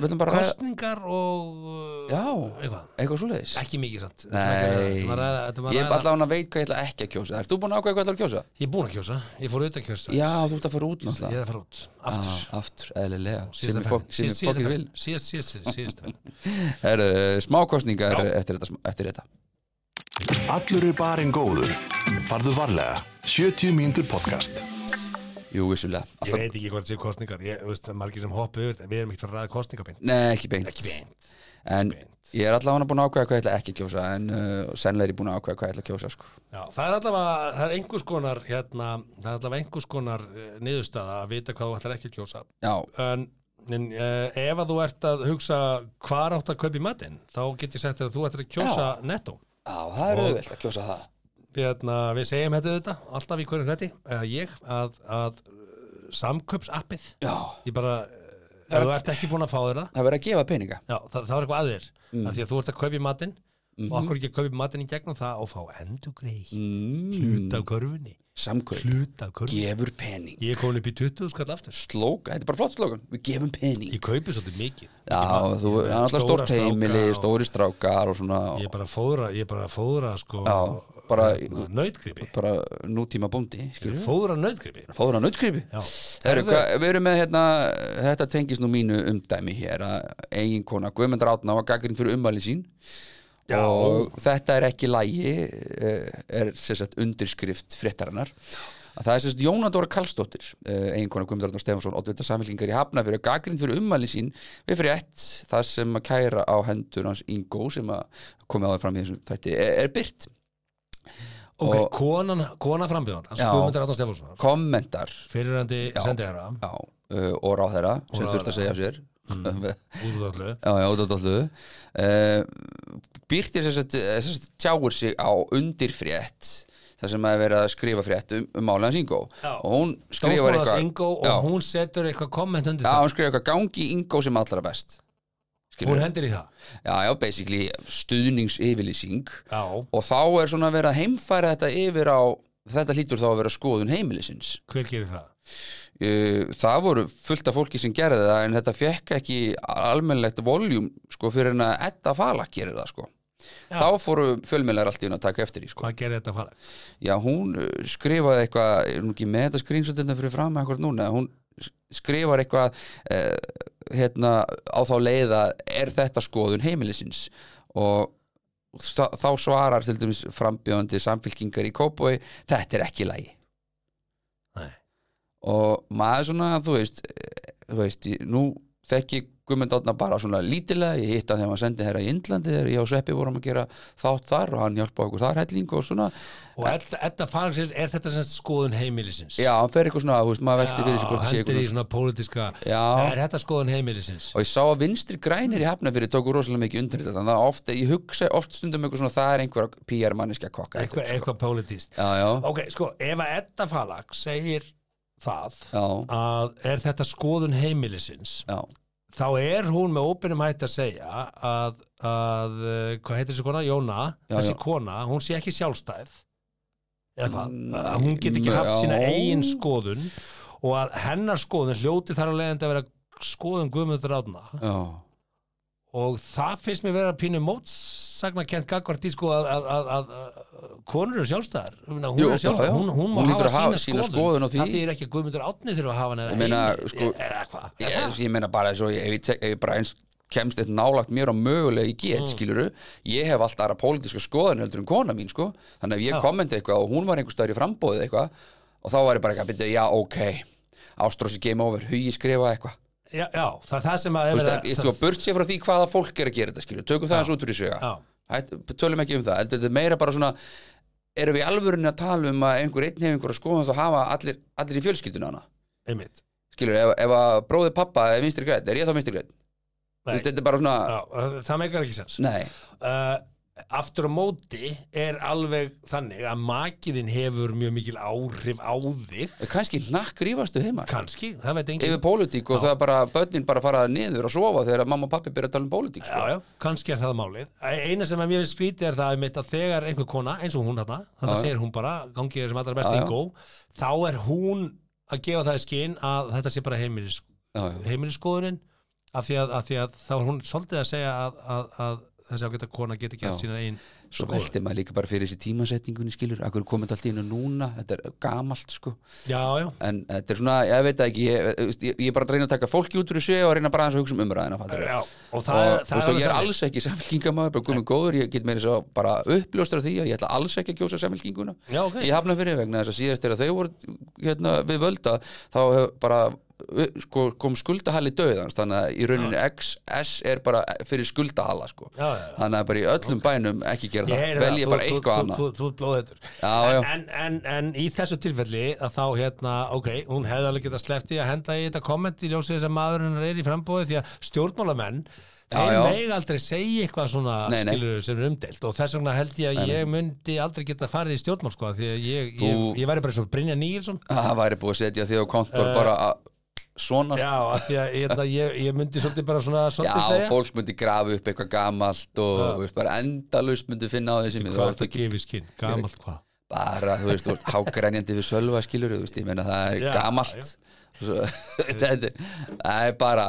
S1: við ætlum bara að ræða
S2: Kostningar og uh,
S1: Já,
S2: Eitthvað.
S1: eitthvað svo leys
S2: Ekki mikið Við
S1: Nei,
S2: að að
S1: ég
S2: ræða
S1: allavega veit hvað ég ætla ekki að kjósa. Ert þú búin að ákveða hvað ég ætla að kjósa?
S2: Ég er búin að kjósa, ég fór auðvitað kjósa
S1: Já, þú ert að fara út
S2: Ég er
S1: náttúrulega
S2: að fara út, aftur.
S1: Ah, Aftur, eðlilega. Sem ég fokkir vil.
S2: Síðast, síðast, síðast, ferðin.
S1: Herru, smákostningar eftir þetta, eftir þetta.
S3: Allur er barinn góður. Farðu varlega. 70 mínútur podcast.
S1: Jú, vissulega.
S2: Ég
S1: Alltaf,
S2: veit ekki hvað það sé kostningar Ég veist, er margir sem hoppa yfir. Við erum ekkert að ræða kostningabeint
S1: Nei, ekki beint.
S2: Ekki beint.
S1: En
S2: Beint.
S1: ég er allavega búin að ákveða hvað ég ætla ekki að kjósa en uh, sennilega er ég búin að ákveða hvað ég ætla að kjósa sko.
S2: Já, það er allavega, það er einhvers konar hérna, það er allavega einhvers konar uh, niðurstaða að vita hvað þú ætlar ekki að kjósa.
S1: Já,
S2: en, en uh, ef að þú ert að hugsa hvað átt að kaupa í matinn þá get ég sagt þér að þú ætlar að kjósa netto.
S1: Já, það er auðvelt að kjósa það
S2: hérna, við segjum þetta auðvitað, alltaf í hverjum þetta eða ég, að, að uh, samköpsappið, ég bara uh, ef þú ert ekki búin að fá þér það
S1: það verður að gefa peninga.
S2: Já, það, það er eitthvað að þér. Mm. af því að þú ert að kaupa í matinn og okkur ekki að kaupa í matinn í gegnum það og fá endugreið
S1: mm,
S2: hlut af körfunni.
S1: Samkaup,
S2: hlut af körfunni.
S1: Gefur pening.
S2: Ég komin upp í 20 skall aftur.
S1: Slóka, þetta er bara flott slókan, við gefum pening.
S2: Ég kaupi svolítið mikið.
S1: Já, þú er alltaf stórt heimili stóri strákar og svona.
S2: Ég er bara að fóðra, ég er bara að fóðra sko
S1: Já, bara-
S2: Nautgripi.
S1: bara nútíma bóndi, skilur
S2: Fóðra nautgripi.
S1: Fóður á nautgripi.
S2: Já.
S1: Heru, hva, við erum með hérna, þetta tengist nú mínu umdæmi hér að eigin kona Guðmundar Átna var gaggrinn fyrir ummæli sín
S2: Já.
S1: og þetta er ekki lægi er sem sagt undirskrift fréttarinnar. Að það er sagt Jónadóra Karlsdóttir eigin kona Guðmundar Átna Stefansson oddvita samfélkingar í Hafna fyrir gaggrinn fyrir ummæli sín við frétt það sem að kæra á hendur hans Ingo sem að komið á það fram í þessum þætti. Er, er byrt
S2: Ok,
S1: Og-
S2: konan, kona frambjöðan
S1: Já. Kommentar.
S2: Fyrirandi sendiðara
S1: já, uh, og ráðherra sem þurft að segja sér.
S2: Út af öllu.
S1: Já, já, útáttallu uh, Býrtir sem sagt tjáur sig á undirfrétt þar sem að vera að skrifa frétt um, um málega Ingo
S2: Já.
S1: og hún skrifar eitthvað
S2: og
S1: já,
S2: hún setur eitthvað komment undir
S1: já,
S2: það.
S1: hún skrifar eitthvað gangi Ingo sem allra best Skilurðu?
S2: Hún hendir í það
S1: Já, já, basically stuðningsyfirlýsing og þá er svona verið að heimfæra þetta yfir á þetta hlýtur þá að vera skoðun heimilisins
S2: hver gerir það?
S1: Uh, það voru fullt af fólki sem gerði það en þetta fekk ekki almennlegt voljum sko fyrir en að Edda Falak gerir það sko
S2: Já.
S1: þá fóru fjölmjölar allt í hún að taka eftir því sko
S2: Hvað gerir þetta að fara?
S1: já hún uh, skrifaði eitthvað er hún ekki með þetta skrýnsöndina fyrir fram eitthvað núna hún skrifar eitthvað uh, hérna á þá leiða er þetta skoðun heimilisins? Og þá svarar til dæmis frambjóðandi samfylkingar í Kópói þetta er ekki lægi
S2: Nei.
S1: Og maður svona, þú veist þú veist, ég- nú þekki Guðmund Átna bara svona lítilega ég hitt að þegar maður sendi herra í Indlandi þegar ég og Sveppi vorum að gera þátt þar og hann hjálpaði okkur þar helling og svona
S2: Og Edda Faragsins, er þetta sagt skoðun heimilisins?
S1: já, hann fer eitthvað svona, þú veist, maður velti fyrir sig hvort það sé
S2: hendir í
S1: eitthvað
S2: svona pólitíska
S1: Já.
S2: Er þetta skoðun heimilisins?
S1: og ég sá að vinstri grænir í hafnafyrir tóku rosalega mikið undir þetta þannig að oft, ég hugsa oft stundum eitthvað svona það er einhver PR manniska kokka
S2: Eitthvað,
S1: sko.
S2: eitthvað að að þá er hún með óbyrnum hætt að segja að, að uh, hvað heitir þessi kona? Jóna,
S1: Já,
S2: þessi
S1: já.
S2: kona hún sé ekki sjálfstæð eða hvað,
S1: Mm,
S2: að hún get ekki haft
S1: já.
S2: sína eigin skoðun og að hennar skoðun hljóti þar að leiðandi að vera skoðun Guðmundur Átna og það finnst mér vera pínu mótsagna kent gagvart í sko að, að, að, að, að konur eru sjálfstæðar. Hún,
S1: Jú,
S2: er sjálfstæð,
S1: já, já.
S2: hún, hún má
S1: Hún
S2: hafa
S1: hafa
S2: sína
S1: sína skoðun. því.
S2: það þýðir ekki að Guðmundur Átni þurfa að hafa hann
S1: Ég meina, sko, ég, ég meina bara ég, ef ég, ef ég bara eins kemst eitt nálagt mér á mögulega í get,
S2: Mm.
S1: skiluru ég hef alltaf aðra pólitíska skoðan heldur en kona mín, sko, þannig að ef ég
S2: Já.
S1: kommenti eitthvað og hún var einhver staður í frambóðið eitthvað og þá var ég bara eitthvað að byrja, já, ok Ástrósi game over, hugi skrifa eitthvað.
S2: Já, það er það sem að
S1: Þú veist, ég þú að burt sér frá því hvaða fólk er að gera þetta, skilur, tökum það eins út úr í svega tölum ekki um það, heldur þetta er meira bara svona erum við í alvörinni að tala um að einhver einn hefur einhver að skoða þá hafa allir, allir í fjölskylduna hana?
S2: Einmitt.
S1: Skilur, ef, ef að bróðið pappa er vinstri grætt, er ég þá vinstri
S2: Nei.
S1: þetta er bara svona,
S2: Já, það meikar ekki sens. Uh, aftur á móti er alveg þannig að makiðin hefur mjög mikil áhrif á þig
S1: kannski nakk rífastu heima
S2: kannski, það veit enginn
S1: yfir pólitík og það er bara börnin bara fara niður að sofa þegar mamma og pappi byrja að tala um pólitík sko.
S2: Já, já, kannski er það málið eina sem að mér finnst skrítið er það að þegar einhver kona, eins og hún þarna þannig
S1: Já,
S2: að
S1: já.
S2: segir hún bara, gangi þér sem allra best
S1: Já, já.
S2: ingó þá er hún að gefa það í skinn að þetta sé bara heimilis,
S1: Já, já.
S2: heimilisskoðunin af því að, af því að þá er hún svolítið að segja að, að, að þessi ágæta kona geti gert sína einn
S1: svo velti maður líka bara fyrir þessi tímasetningunni skilur, akkur komið allt í hennu núna? Þetta er gamalt sko.
S2: Já, já,
S1: en þetta er svona, ég veit ekki. Ég, er bara að reyna að taka fólki út úr þessu og reyna bara að hugsa um umræðina
S2: já og
S1: og
S2: það,
S1: þú
S2: það
S1: og ég er alls ekki samfélkingamæður, bara guðmur góður. Ég get meira svo bara uppljóstra því að ég ætla alls ekki að kjósa samfélkinguna
S2: Já, ok.
S1: ég hafna fyrir vegna þess að síðast er að þau voru hérna, við völda þá bara sko, kom skuldahali döðans þannig að í rauninni XS er bara fyrir skuldahala sko.
S2: Já, já, já.
S1: þannig að bara í öllum bænum ekki gera
S2: Ég
S1: það, velja bara
S2: þú-
S1: eitthvað
S2: þú-
S1: annað.
S2: þú- Þú blóðhættur
S1: Já, já.
S2: en, en, en í þessu tilfelli að þá hérna, ok, hún hefði alveg getað í að henda í þetta komment í ljósið þess að maðurinn er í frambóði því að stjórnmálamenn þeir meg aldrei segja eitthvað svona
S1: Nei, nei.
S2: skilur sem er umdelt og þess vegna held ég að ég myndi aldrei geta farið í stjórnmál sko því að ég, ég,
S1: Þú-
S2: ég væri bara svo Brynja Níelsson.
S1: Það væri búið að setja þig á kontor bara að svona
S2: Já, af því að ég, ég, ég myndi svolítið bara svona
S1: Já,
S2: svolítið segja.
S1: fólk myndi grafa upp eitthvað gamalt og
S2: Já.
S1: þú veist, bara endalaust myndi finna á þessi
S2: Hvað þetta gefið skinn? Gamalt hvað?
S1: bara, þú veist, hágrænjandi við sölva skilur, þú veist, ég meina það er
S2: Já,
S1: gamalt. það er bara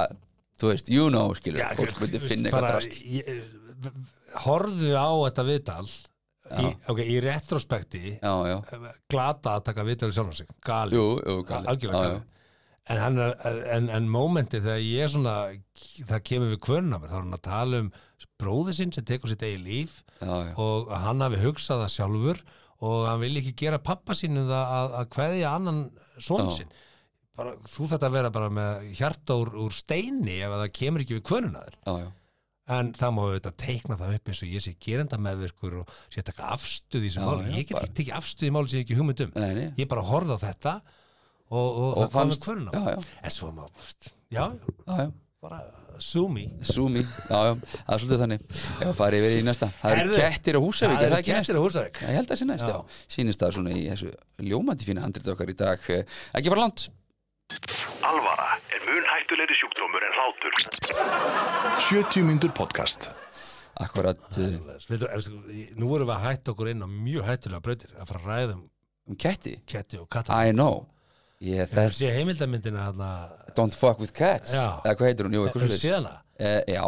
S1: þú veist, you know, skilur, fólk myndi finna eitthvað drast
S2: Horfðu á þetta viðtal í, okay, í retrospekti
S1: Já, já,
S2: glata að taka viðtal í sjálfan sig. Gali, algjörlega
S1: já,
S2: gali en, hann en, en mómenti þegar ég er svona það kemur við kvörna þá er hann að tala um bróði sinn sem tekur sitt eigi líf
S1: já, já,
S2: og hann hafi hugsað það sjálfur og hann vil ekki gera pappa sínum það að, að kveðja annan
S1: Já.
S2: sinn. Bara, þú þetta að vera bara með hjarta úr, úr steini ef að það kemur ekki við kvörnuna þér. En það má auðvitað teikna það upp eins og ég sé gerenda meðvirkur og sé að taka afstuð í þessu máli, ég get ekki afstuð í máli sem ég ekki hugmynd um.
S1: Nei, nei.
S2: Ég bara horfði á þetta og, og,
S1: Og
S2: það
S1: fannst-
S2: en svo má, veist, já, já,
S1: Já, já,
S2: bara sue me.
S1: Zoomi, já, já, það er svolítið þannig. Ef að fara yfir í næsta. Það eru kettir á Húsavík, er það ekki næst?
S2: kettir á Húsavík.
S1: Já, Ég held að það sé næst,
S2: Já.
S1: já, Sýnist það svona í þessu ljómandi fína handrit okkar í dag. Eh, Ekki fara langt.
S3: Alvara er mun hættulegri sjúkdómur en hlátur. 70 mínútur podcast.
S1: Akkurat uh,
S2: Vildu, er, nú vorum við að hætta okkur inn á mjög hættulega brautir að fara að ræða um
S1: um ketti.
S2: ketti og katta
S1: I know yeah,
S2: það
S1: that,
S2: sé heimildamyndina þarna?
S1: Don't fuck with cats.
S2: Já.
S1: Eða hvað heitir hún, jú, eitthvað
S2: er
S1: svolítið
S2: síðana
S1: uh, Já,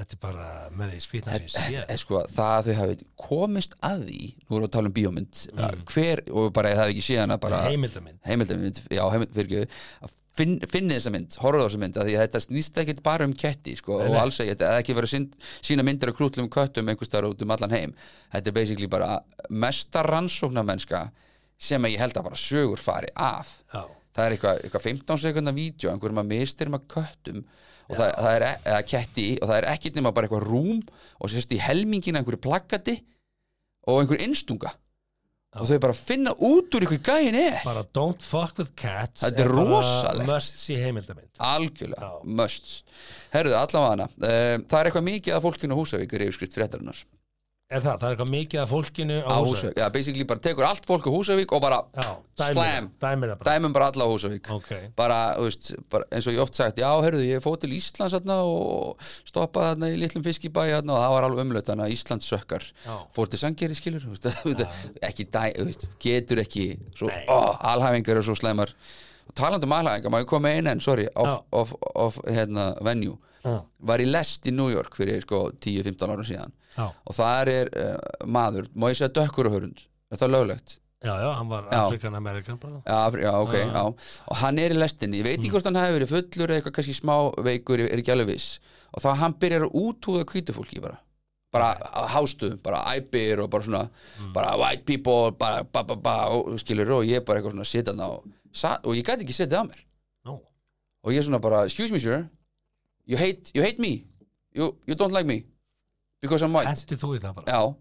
S2: þetta er bara með því skrýtna sem ég sé
S1: er sko, það að þau hafi komist að því Nú erum við að tala um bíómynd mm. Hver, og bara ég það ekki séð hana bara
S2: heimildamind
S1: heimildamynd, já, heimild, fyrir finn, finni þessa mynd, horfðu á þessa mynd að þetta snýst ekkit bara um ketti sko, og alls ekki, þetta er ekki verið að sín- sína myndir af krútlum köttum einhvers staðar út um allan heim. Þetta er basically bara mesta rannsóknarmennska sem ég held að bara sögur fari af.
S2: Já,
S1: það er eitthvað, eitthvað 15 sekundar vídeo einhverjum að mistyrum að köttum og það, það er, e- eða ketti og það er ekkit nema bara eitthvað rúm og sérst í helmingina einhverju plaggati og einhver innstunga og þau bara finna út úr einhver gæin er.
S2: Bara don't fuck with cats
S1: Þetta er rosalegt.
S2: must see heimildamind.
S1: Algjörlega,
S2: Já.
S1: must. Herruðu, allavega hana uh, það er eitthvað mikið af fólkinu á Húsavík er yfirskrift fréttarinnar
S2: er það, það er eitthvað mikið af fólkinu á, Húsavík?
S1: Já, basically bara tekur allt fólk á Húsavík og bara
S2: já, dæmir
S1: slam,
S2: dæmir bara.
S1: Dæmum bara alla á Húsavík.
S2: Ok,
S1: bara, þú veist, bara, eins og ég oft sagt já, herruðu, ég fóð til Íslands þarna og stoppaði þarna í litlum fiskibæ þarna og það var alveg umlaut þarna, Íslands sökkar. Fór til Sangeri, skilur veist, ekki dæ, veist, getur ekki svo, ó, alhæfingar er svo slæmar. Og talandi um alhæfingar, ég koma með einn enn, sorry,
S2: Já.
S1: of, of, of, hérna, venue
S2: Já.
S1: var í lest í New York fyrir sko 10-15 árum síðan
S2: já,
S1: og það er uh, maður, má ég segja dökkur og hörund er það löglegt?
S2: já, já, hann var
S1: Já.
S2: Afrikan Amerikan bara.
S1: Já, Afri- já, ok, já. og hann er í lestinni, ég veit ekki hvort hann hefur verið fullur eða eitthvað kannski smá veikur, er ekki alveg viss. Og þá hann byrjar að útúða hvítufólki bara, bara hástu bara æpir og bara svona bara white people, bara ba ba ba og skilur og ég bara eitthvað svona sita þarna og, og ég gæti ekki setið að mér.
S2: No.
S1: og ég svona bara, excuse me sir. You hate, you hate me. You, you don't like me because I'm white.
S2: Hendi þú í það bara,
S1: já,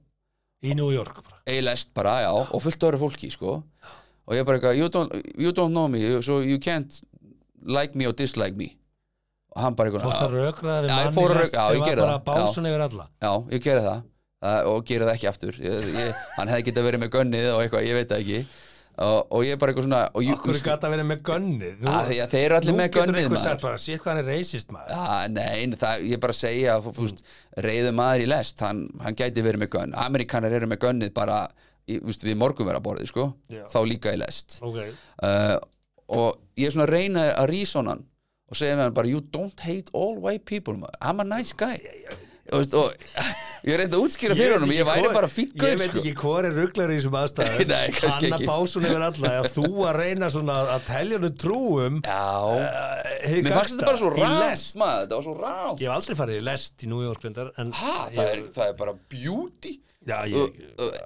S2: í New York bara?
S1: A-lest bara, já, og fullt öðru fólki sko. og ég bara eitthvað you don't, you don't know me, so you can't like me or dislike me. Og hann bara
S2: fórst að
S1: eitthvað
S2: rökraða við
S1: Já, ég
S2: mann
S1: fór
S2: í
S1: að
S2: lest
S1: já,
S2: sem var bara
S1: já.
S2: básun yfir alla.
S1: Já, ég gerði það. Uh, og gerði það ekki aftur. Ég, ég, hann hefði getað verið með gönnið og eitthvað, ég veit það ekki og, og ég bara eitthvað svona
S2: okkur gata verið með gönnið. Nú-
S1: að því að þeir eru allir
S2: nú
S1: með
S2: getur
S1: gönnið
S2: einhver
S1: maður.
S2: sagt bara, sér hvað hann er racist maður.
S1: Já, nei, það, ég bara segja að fúst, reyðu maður í lest hann, hann gæti verið með gönn, Amerikanar eru með gönnið bara í, fúst, við morgunveraborðið sko,
S2: Já.
S1: þá líka í lest.
S2: Ok,
S1: uh, og ég er svona að reyna að rísa hann og segja með hann bara you don't hate all white people maður. I'm a nice guy veist, og ég reyndi að útskýra fyrir honum ég væri bara fýtt
S2: ég
S1: gaur
S2: veit
S1: sko.
S2: ekki hvað er rugglar í þessum aðstæðum. Hann að básun yfir alla að þú að reyna svona að telja hann trúum.
S1: Já,
S2: hið
S1: mér fannst þetta bara svo rátt maður, þetta var svo rátt
S2: ég hef aldrei farið í lest í New York
S1: það, er, það er bara beauty.
S2: Já, ég-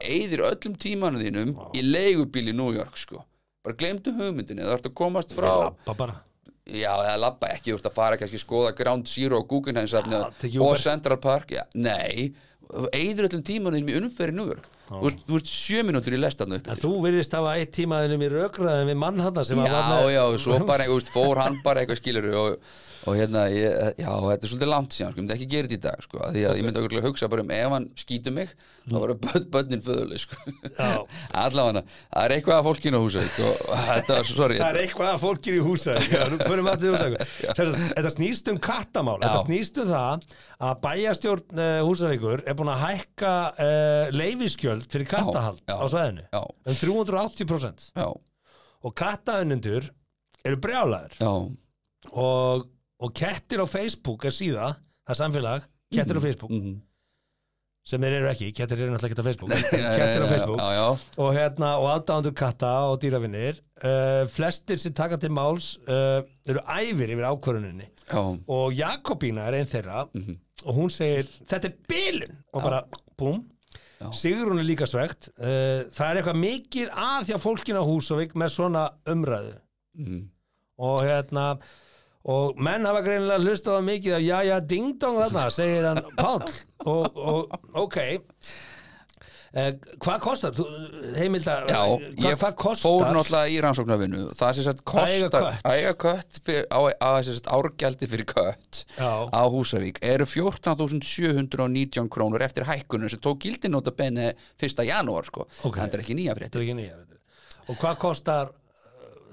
S1: Eyðir öllum tímanu þínum í leigubíl í New York sko. Bara glemdu hugmyndinni, þú ert að komast frá já, eða labba ekki, þú ert að fara kannski skoða Ground Zero og Guggenheim og. Central Park já, nei, eigður öllum tímanum í umferði New York, þú þú ert sjö mínútur í lestarnu upp
S2: En þú virðist hafa eitt tímaðinum í rökraðin við mann hann sem að var
S1: Já, já, svo bara, veist, fór hann bara eitthvað skilur og, og hérna, ég, já, þetta er svolítið langt síðan, sko, ég myndi ekki gera þetta í dag, sko, því að ég myndi okkur hugsa bara um ef hann skýtur mig, þá voru börn, börnin föðuleg, sko,
S2: Já.
S1: allavega, það er eitthvað að fólkinu á húsa, og þetta var, sorry,
S2: Það er eitthvað að fólkir í húsa Þetta snýst um kattamál Þetta
S1: Já.
S2: snýst um það að bæjastjórn uh, húsavíkur er búin að hækka uh, leifiskjöld fyrir kattahald á sveðinu um 380%
S1: já,
S2: og kattaunundur eru brjálæður
S1: já,
S2: og, og kettir á Facebook er síða, það er samfélag kettir á Facebook.
S1: mhm.
S2: sem þeir eru ekki, kettir eru náttúrulega ekki á Facebook. Kettir á Facebook.
S1: já, já,
S2: og hérna og aðdándur katta og dýravinnir uh, flestir sem taka til máls uh, eru æfir yfir ákvöruninni og Jakobína er einn þeirra
S1: Mhm.
S2: og hún segir þetta er bilun. Og bara búm
S1: Já.
S2: Sigrún er líka svegt uh, það er eitthvað mikið að hjá fólkinu á Húsavík með svona umræðu
S1: mhm.
S2: og hérna og menn hafa greinilega hlustað mikið af já já ding dong þarna segir hann Páll og, og ok Eh, hvað kostar heimilda,
S1: Já,
S2: hvað,
S1: ég
S2: kostar
S1: fór náttúrulega í rannsóknarvinnu Það
S2: Að eiga
S1: kostar að eiga kött á sem sagt árgjaldi fyrir kött á Húsavík eru 14.719 krónur eftir hækkunum sem tók gildi nota bene 1. janúar sko
S2: Ok.
S1: þetta er ekki nýja
S2: veitu. og hvað kostar uh,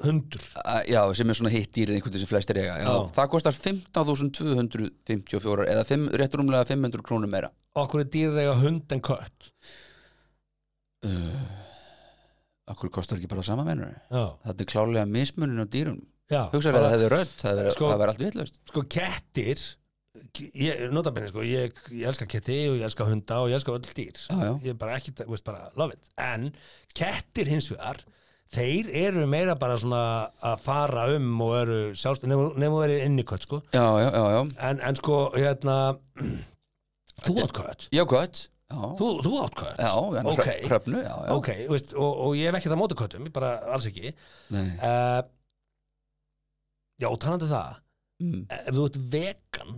S2: hundur
S1: já, sem er svona hitt dýrið einhvern veginn sem flestir eiga já.
S2: Já.
S1: það kostar 15.254 eða 5, rétt rúmlega 500 krónur meira
S2: okkur er dýrir eiga hund en kött
S1: Akkur kostar ekki bara sama mennur Þetta er klálega mismunin á dýrum
S2: já.
S1: Hugsaður að það hefði rödd, það hefði
S2: Sko-
S1: allt vitlaust.
S2: Sko kettir ég, notabenni sko, ég, ég elska ketti og ég elska hunda og ég elska öll dýr.
S1: Já, já.
S2: ég er bara ekki, veist bara, love it. En kettir hins vegar þeir eru meira bara svona að fara um og eru sjálfst nefnum þú verið inni kött sko.
S1: Já,
S2: en, en sko, hérna þú átt kött.
S1: Já, gott Já,
S2: þú, þú átt kött
S1: já, okay. hröfnu, já, já.
S2: Ok, veist, og, og ég hef ekki það móti köttum bara alls ekki. Uh, já, talandi um það
S1: Mm.
S2: ef þú ert vegan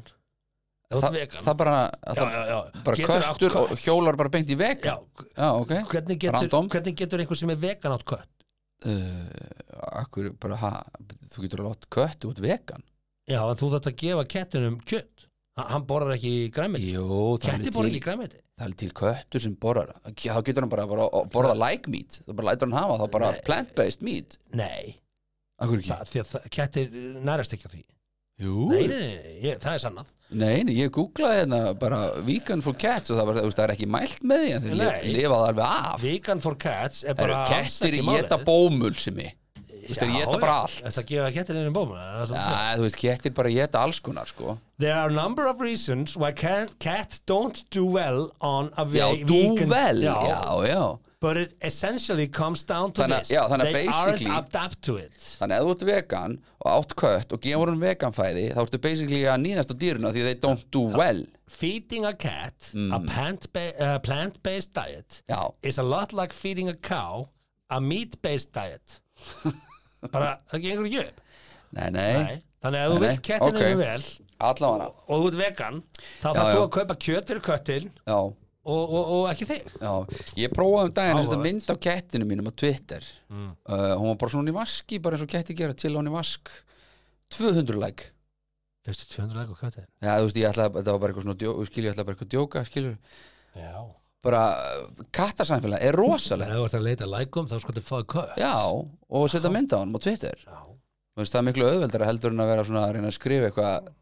S1: Þa,
S2: vegan
S1: Það bara,
S2: já,
S1: það,
S2: já, já.
S1: bara
S2: Getur átt
S1: köttur og
S2: kött?
S1: hjólar bara beint í veg
S2: já,
S1: já ok.
S2: hvernig hvernig getur einhver sem er vegan átt kött?
S1: Uh, Akkur bara, ha, þú getur að láta kött út vegan.
S2: Já, en þú þarft að gefa kettinum kjött Ha- hann borðar ekki græmiti ketti borðar ekki græmiti
S1: Það er til köttur sem borðar. Þá getur hann bara, að borða like meat. Það bara lætur hann hafa, þá bara
S2: Nei.
S1: plant-based meat.
S2: Nei, því að kettir nærast ekki á því.
S1: Jú,
S2: nei, nei, nei, ég, það er sannað.
S1: Nei, nei, ég googlaði hérna bara vegan for cats og það, var, það er ekki mælt með því en þeir
S2: Nei.
S1: li- lifa það alveg af.
S2: Vegan for cats er bara
S1: kettir í geta bómul sem ég veist, þeir geta bara allt.
S2: Þetta gefa kettir í bóma.
S1: Já, þú veist, kettir bara geta alls konar, sko.
S2: There are a number of reasons why cats don't do well on a
S1: Já,
S2: vegan
S1: vel,
S2: já,
S1: já, já.
S2: But it essentially comes down to
S1: Þannig
S2: this.
S1: já,
S2: They aren't adapt to it.
S1: Þannig að þú ert vegan og átt kött og gefur hún veganfæði þá ertu basically að nýðast á dýruna því they don't do well.
S2: Feeding a cat
S1: Mm.
S2: a uh, plant-based diet
S1: Já,
S2: is a lot like feeding a cow a meat-based diet bara, það gengur ekki upp.
S1: Nei, nei,
S2: Nei. þannig að ef þú vilt kettinu
S1: ok.
S2: vel
S1: allavega.
S2: og þú ert vegan þá þarf þú að kaupa kjöt fyrir köttin og, og, og ekki þig.
S1: Já. Ég prófaði um daginn að
S2: Áhugavert.
S1: mynd á kettinu mínum á Twitter.
S2: Mm.
S1: uh, Hún var bara svona í vaski, bara eins og ketti gera til hún í vask. 200 like.
S2: Fyrstu 200 leg og köttin
S1: Já, þú veist, ég ætlaði, þetta var bara eitthvað svona djó, skilju, ég ætlaði bara eitthvað að djóka, skilju
S2: Já
S1: bara, uh, kattasamfélag er rosalegt.
S2: Ef þú ert að leita lækum þá sko þið fáið kött
S1: Já, og setja mynd á hann á Twitter. Þú veist, það er miklu auðveldara heldur en að vera svona að reyna að skrifa eitthvað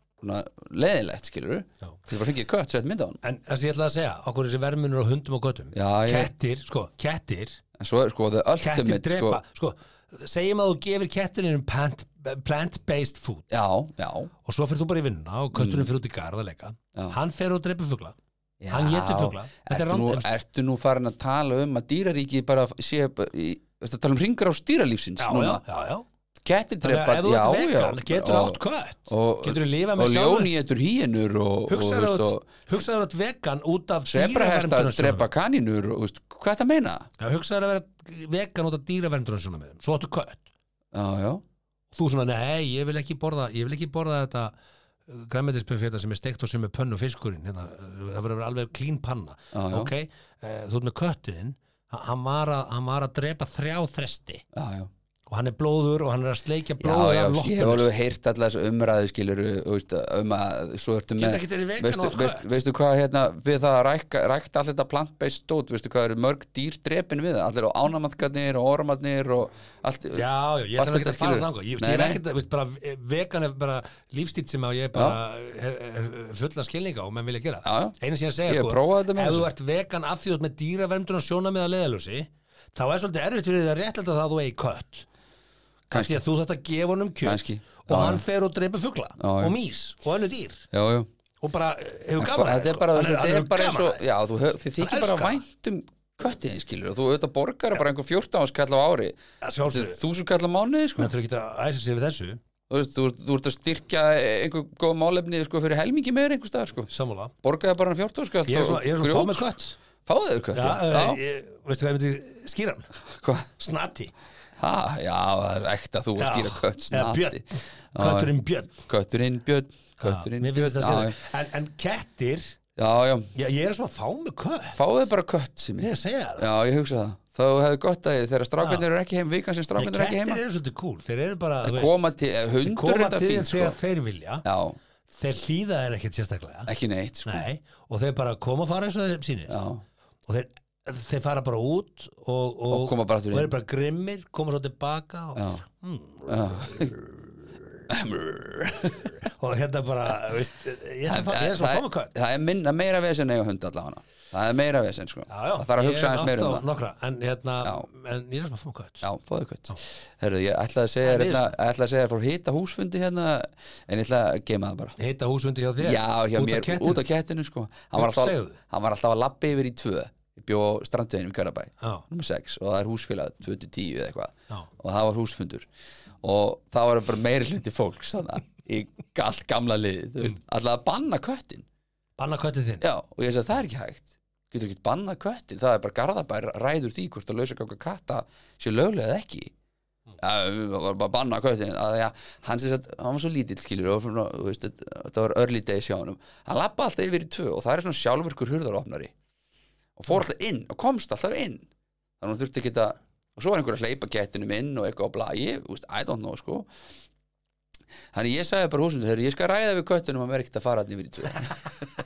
S1: leðilegt, skilur
S2: Já.
S1: Þú bara fengið kött, sett mynd á hann
S2: En það sem ég ætla að segja, okkur þessi vermunur á hundum og göttum.
S1: Já, ég,
S2: Kettir, sko, kettir.
S1: En svo sko,
S2: Kettir
S1: ultimate, sko.
S2: drepa, sko, segjum að þú gefir kettirinn plant, plant-based food.
S1: Já, já,
S2: og svo fyrir þú bara í vinnuna og kötturinn fyrir út í garð að leika
S1: Mm. Já.
S2: hann fer og dreipur fugla
S1: já
S2: Hann étur fugla. Er
S1: ertu nú, ertu nú farin að tala um að dýraríki bara sé í, tala um ringar á stýralífsins
S2: já,
S1: núna.
S2: já, Þannig
S1: drepa,
S2: getur
S1: og-
S2: átt kött.
S1: og,
S2: getur þú lifað með
S1: og
S2: sjálfur
S1: ljóni getur og, og,
S2: hugsaður að
S1: og
S2: vegan út af
S1: sebrahestar
S2: dýraverndunarsjónarmiðum.
S1: drepa kanínur og hvað er þetta að meina?
S2: Hugsaður að vera vegan út af þeim, svo áttu kött. Þú svona, nei, ég vil ekki borða ég vil ekki borða þetta græmmetisbuffeta sem er steikt og sem er pönnu fiskurinn hérna, uh, það verður alveg klín panna.
S1: Já, já.
S2: ok, uh, þú ert með köttiðinn hann var, að, hann var að drepa þrjá þresti.
S1: Já, já
S2: og hann er blóður og hann er að sleikja
S1: Já,
S2: blóður
S1: já,
S2: af
S1: ég hef alveg heyrt alltaf umræðu skilur um að svo ertu með
S2: ekki
S1: veistu, veistu,
S2: hvað?
S1: veistu hvað hérna við það að rækta allt þetta plant-based stót veistu hvað eru mörg dýr drepin við það? Allir á ánamaðgarnir og ormarnir og allt
S2: Já, já, ég ætla ekki að fara þangað. Ég, er
S1: nei.
S2: ekkert, veist, bara, vegan er bara lífstíl sem að ég bara hef, hef fulla skilninga og menn vilja gera.
S1: Já, já.
S2: Einu sem ég að segja, sko, ef þú ert vegan af því ert með dýraverndun og sjóna með að leðalösi þá er svolítið erfitt fyrir því að réttlega það að þú eigi kött kannski að þú þetta gefa honum
S1: Kannski.
S2: og hann fer og dreipur
S1: já.
S2: og mís og önnu dýr.
S1: Já, já.
S2: Og bara eh, hefur gaman
S1: Þetta er bara,
S2: sko.
S1: þetta
S2: Hann
S1: er bara eins og. Já, þú, þið þykir bara
S2: elskar það.
S1: vænt um köttiðin skilur og þú auðvitað borgar bara einhver 14 áskall á ári.
S2: Að sjálfsögðu.
S1: þúsund kall á mánuði sko. Þú, veist, þú, þú ert að styrkja einhver góð málefni sko, fyrir helmingi meir einhver staðar sko. Borgaði bara hann 14 skall
S2: ég er svona, ég er svona fá með kött.
S1: Þau kött
S2: já,
S1: já, Ha, já, það er ekta þú að skýra kött
S2: björn, kötturinn björn.
S1: Kötturinn björn Kötturinn björn. já,
S2: en, en kettir,
S1: já,
S2: ég er svona að fá með kött.
S1: Fáðu þau bara kött sem
S2: ég er að segja það
S1: Já, ég hugsa það. Þá hefði gott að þegar strákarnir eru ekki heim vikan sem strákarnir eru ekki
S2: kettir
S1: heima.
S2: eru svolítið cool. Þeir eru bara,
S1: að
S2: þú
S1: koma til,
S2: þeim
S1: sko
S2: þegar þeir vilja.
S1: Já,
S2: þeir hlýða þeir ekkert sérstaklega.
S1: Ekki neitt sko.
S2: Nei, og þeir bara koma að fara eins og þeir
S1: Já,
S2: og þeir, þeir fara bara út og, og,
S1: Og koma bara
S2: og þeir bara grimmir, koma svo tilbaka og,
S1: já,
S2: og hérna bara veist, ég svona ég er svona kött
S1: það er minna, meira vesen eiga hund allavega. Það er meira vesen sko.
S2: Já, já,
S1: Það þarf að hugsa aðeins meira um
S2: á
S1: það.
S2: nokkra, en, hérna, en ég er svona kött
S1: Já, Herru, ég ætlaði að segja
S2: Það
S1: hérna, ég ætlaði að segja frá hita húsfundi hérna En ég ætla að gema það bara.
S2: Heita húsundi hjá þér?
S1: Já, hjá
S2: út
S1: mér,
S2: kettinu.
S1: út af kettinu? sko. Hann var alltaf,
S2: Segðu.
S1: hann var alltaf að labba yfir í tvö Ég bjó strandveginum í Garabæ
S2: Já.
S1: Númer 6 og það er húsfélag 2-10 eða eitthvað.
S2: Já.
S1: Og það var húsfundur. Og það var bara meiri hluti fólks Þannig í allt gamla Þú veist, Alltaf að banna köttin.
S2: Banna köttið þinn
S1: Já, og ég sagði það er ekki hægt. Getur ekki bannað köttin, það er bara garðabær ræður því hvort að lausa ganga katta sé löglega eða ekki. Já, við varum bara að banna köttin. Hann, sem sagt, hann var svo lítill skilur það var early days hjá honum. Hann lappa alltaf yfir í tvö og það er svona sjálfurkur hurðaropnari og fór alltaf inn og komst alltaf inn. Þannig að hann þurfti ekki að og svo var einhver að hleypa kettinum inn og eitthvað á þú veist, I don't know sko. Þannig ég sagði bara húsum þegar ég skal ræða við köttinum að vera ekkert að fara hann yfir í tvö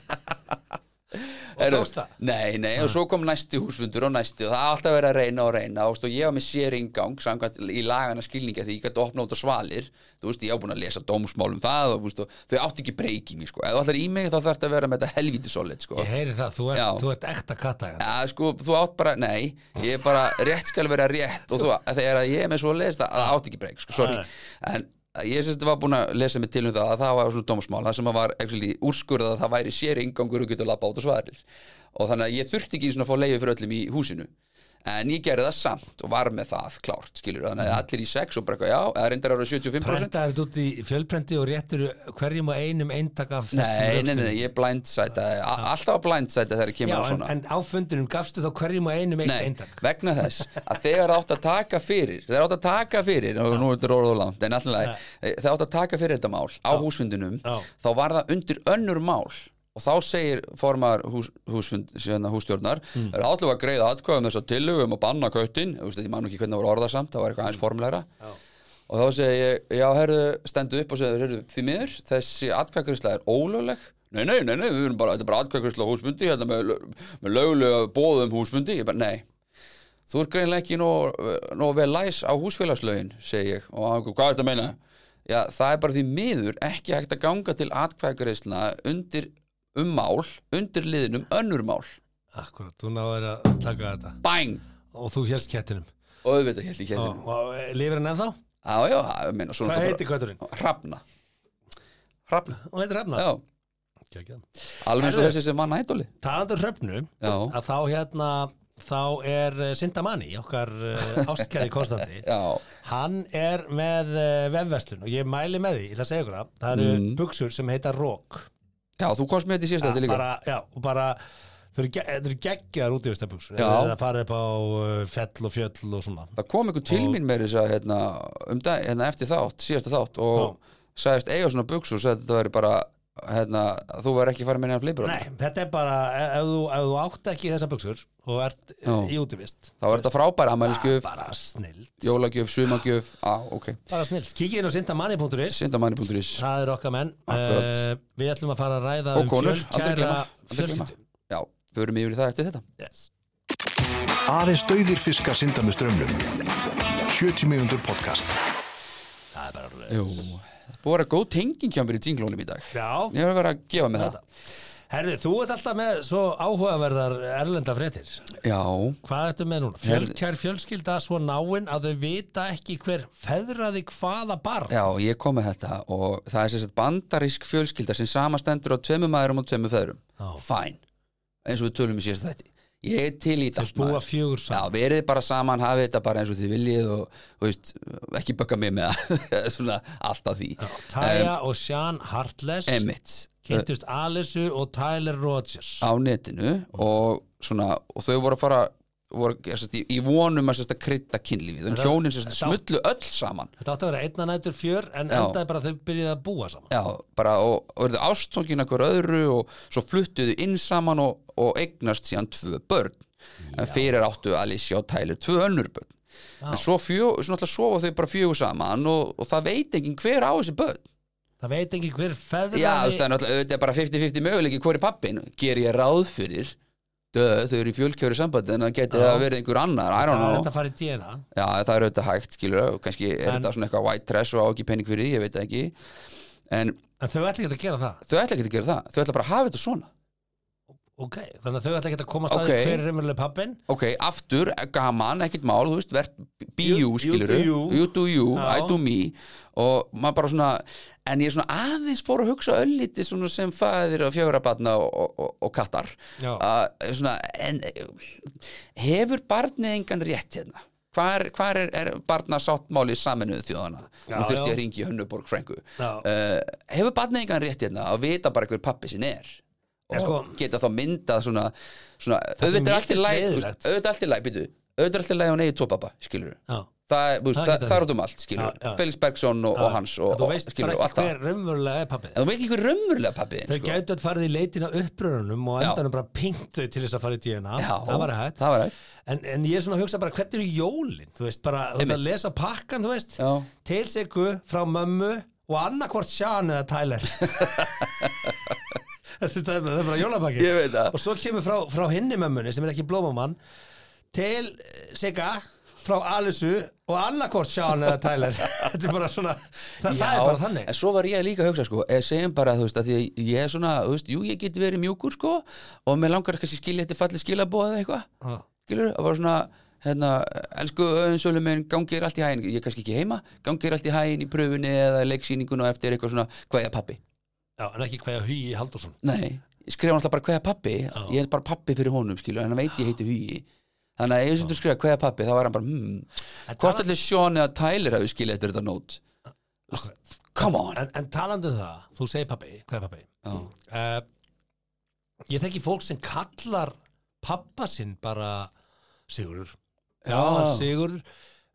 S2: það?
S1: Nei, nei, og svo kom næsti húsfundur og næsti og það er alltaf verið að reyna og reyna og, ég var með sér ingang samkvæmt í lagana skilninga því ég gæti opna út á svalir þú veist, ég á búin að lesa dómsmál um það og, veist, og þau átti ekki breyki mig, sko. Ef þú ætlar í mig þá þarf þetta að vera með þetta helviti solid, sko.
S2: Ég heyri það, þú ert, þú ert ekta katta.
S1: Já, sko, þú átt bara, nei ég er bara, rétt skal vera rétt og þú, þegar ég er með svo að lesa það, átti ekki breyk, sko, sorry. En ég sérst var búin að lesa mig til um það að það var svona dómsmál, það sem að var úrskurðað að það væri sér ingangur og getur lappa át og svarir og þannig að ég þurfti ekki svona að fá leiði fyrir öllum í húsinu en ég gerði það samt og var með það klárt, skilur, þannig að allir í sex og bara eitthvað, já, eða reyndar ára 75%
S2: prenta er þetta út í fjölprendi og réttur hverjum og einum eintak af þessum
S1: Nei, nei, nei, nei, ég blindsæta. Alltaf blindsæta þegar
S2: Já,
S1: kemur á
S2: en,
S1: svona.
S2: en á fundinum gafstu þá hverjum og einum eitt
S1: Nei,
S2: eintak?
S1: vegna þess að þegar átt að taka fyrir þegar átt að taka fyrir, og nú er þetta orð og langt en alltaf, þegar átt að taka fyrir þetta mál á húsfundinum,
S2: Já.
S1: þá var það undir önnur mál og þá segir formar hús, húsfund, sérna, hússtjórnar
S2: Mm.
S1: er allir að greiða atkvæðum þess að tillögum að banna köttin, ég, man ekki hvernig það var orðað samt það var eitthvað aðeins formlegra.
S2: Já.
S1: og þá segi ég, já, herru, stendu upp og segir, herru, því miður, þessi atkvæðgrisla er ólögleg. Nei, nei, nei, nei, við erum bara, þetta er bara atkvæðgrisla á húsmundi, hérna með, með löglega bóðum húsmundi, ég bara, nei. Þú er greinlega ekki nóg, vel læs á húsfélagslögin, segi ég. Og hvað? Já, það er bara því miður ekki hægt að ganga til atkvæðgrisla undir um mál, undir liðnum önnur mál,
S2: Akkurat, þú náður að taka þetta.
S1: Bang
S2: og þú helst kettinum.
S1: Og auðvitað hélt ég
S2: og,
S1: hérna
S2: og lifir hann ennþá?
S1: já, já, ég meina svona
S2: Hvað heitir kötturinn?
S1: bara- Hrafna. Hrafna,
S2: Og heitir Hrefna
S1: já. Alveg eins og þessi sem
S2: Talandi um Hrefnu
S1: Já.
S2: að þá hérna þá er uh, Sintamani, okkar uh, ástkæði konstanti hann er með vefverslun og ég mæli með því, ég ætla að segja ykkur það það eru
S1: Mm.
S2: buksur sem heita Rók
S1: já þú komst með þetta í síðasta þetta líka.
S2: bara, já, og bara Þau eru, ge- þetta eru geggjar út í stefbuksur
S1: Já.
S2: Það fara upp á uh, fell og fjöll og svona.
S1: Það kom einhver til mín meiri að, hérna, um dag, hérna, eftir þátt, síðasta þátt og sagðist eiga svona buksur og sagði að þetta væri bara hérna, þú væri ekki farið með neina flipur
S2: Nei, þetta er bara, ef ef þú, ef þú átt ekki þessar buksur og ert
S1: Já.
S2: í útivist
S1: þá er þetta frábæra amælisgjöf,
S2: bara snill
S1: jólagjöf, sumagjöf á, ok,
S2: bara snill, kíkja inn á sindamanni.is
S1: sindamanni.is
S2: það er okkar menn. Eh, við ætlum að fara að ræða
S1: og
S2: um
S1: konur, glemma.
S2: fjölskyldu
S1: já, förum yfir í það eftir þetta.
S2: Yes.
S3: Aðeins dauðir fiskar synda með strömmnum 70 mínútur podcast.
S2: Það er bara
S1: Jú, búið að vera góð tenging hjá mér í tinglónum í dag.
S2: Já,
S1: ég hef verið að gefa mig það.
S2: Herði, þú ert alltaf með svo áhugaverðar erlenda fréttir.
S1: Já,
S2: Hvað ertu með núna? Fjölkær fjölskylda svo náinn að þau vita ekki hver feðraði hvaða barn.
S1: Já, ég kom með þetta og það er sérst bandarísk fjölskylda sem samastendur á tveimur maðurum og tveimur feðrum.
S2: Já.
S1: fæn, eins og við tölum í síðast þetta ég er til í Já,
S2: saman?
S1: Verið bara saman, hafið þetta bara eins og þið viljið og, og veist, ekki bögga mig með það. Alltaf því.
S2: Taya og Sean Hartless kynntust Alice og Tyler Rogers.
S1: Á netinu og, svona, og þau voru að fara voru, sérst, í, í vonum að, krydda kynlífið. En hjónin sérst, smullu öll saman.
S2: Þetta átti að vera einna nætur fjör en
S1: Já.
S2: endaði bara þau byrjuði að búa saman.
S1: Já, bara og, verðu ástókin hver öðru og svo fluttuðu inn saman og, og eignast síðan tvö börn. En fyrir áttu Alicia og Tyler tvö önnur börn. En svo, fjó, svo náttúrulega sofa þau bara fjögur saman og, og það veit enginn hver á þessi börn.
S2: Það veit ekki hver feðraði
S1: Já, það er bara 50-50 möguleiki hver er pappin, ger ég ráð fyrir þau eru í fjölkjöru sambandi en það geti
S2: Já.
S1: það verið einhver annar,
S2: Það er þetta að fara í DNA
S1: Já, það er auðvitað hægt, skilur og kannski er
S2: En-
S1: þetta svona eitthvað white trash og á ekki penning fyrir því, ég veit ekki. En
S2: En þau ætla ekki að gera það.
S1: þau ætla ekki að gera það, þau ætla bara að hafa þetta svona
S2: Ok, þannig að þau ætla ekki að koma að staði
S1: Ok.
S2: hver er raunveruleg pappin
S1: ok, aftur, gaman, ekkert mál þú veist, verð be you,
S2: You- you
S1: skilur
S2: do you.
S1: you do you,
S2: Já.
S1: I do me og maður bara svona en ég er svona aðeins fór að hugsa öllítið svona sem fæðir og fjögra batna og, og, og, og kattar að svona, en hefur barnið engan rétt hérna Hvar, hvar er, er barna sáttmáli saminuðu þjóðana? Nú þurfti ég að ringi Hönnuborg Frængu
S2: Já.
S1: uh, Hefur barnið engan rétt hérna að vita bara hver pappi sinn er
S2: En sko-
S1: geta þá myndað svona, svona auðvitað er allt í læg auðvitað er allt í læg, býtu auðvitað er allt í læg og negi tvo pappa, skilur
S2: Já.
S1: Það, er, þú veist,
S2: Það
S1: það, það er út um allt,
S2: já.
S1: Felix Bergson og, og hans og,
S2: En Þú
S1: og,
S2: veist
S1: skilur, og
S2: bara
S1: allt
S2: ekki
S1: það.
S2: hver raunverulega er pappin
S1: en þú veit ekki hver raunverulega pappi
S2: Þau
S1: þinn, sko.
S2: gætu að farið í leitina upprörunum og endanum bara pinkt þau til þess að fara í DNA
S1: Já,
S2: Það var hægt.
S1: það var hægt.
S2: en, en ég er svona að hugsa bara hvernig eru jólin? Þú veist bara, þú veist að lesa pakkan, þú veist.
S1: Já.
S2: Til sigu frá mömmu og annarkvort Sean eða er- það er það bara
S1: það.
S2: Og svo kemur frá, frá hinni mömmunni sem er ekki blómamann til eh, Sigga frá Alisu og annarkvort Sean eða Tyler. Þetta er bara svona það, það er bara þannig.
S1: en svo var ég líka að hugsa sko, eða segjum bara þú veist að ég er svona, þú veist, jú ég geti verið mjúkur sko og mér langar kannski skilja eftir falli skilabóð eða eitthvað,
S2: Já.
S1: skilur, að bara svona hérna, elsku öðinsölu minn gangi er allt í hægin, ég er kannski ekki heima. Gangi er allt í hægin í pröfunni eða leiksýningun og eftir eitthvað svona, hvað er pappi
S2: Já, en ekki hvað ég hugi Haldursson
S1: nei, ég skrifa alltaf bara hvað er pappi ég er bara pappi fyrir honum, skilur, en hann veit ég heiti hugi. Þannig að ef þú skrifa hvað er pappi þá var hann bara, hmm, hvort allir Sean eða Tyler hafi skilja eftir þetta nót come on.
S2: En, en talandi um það, þú segir pappi, hvað er pappi?
S1: Já.
S2: Uh, ég þekki fólk sem kallar pappa sinn bara Sigurður. Já,
S1: Já.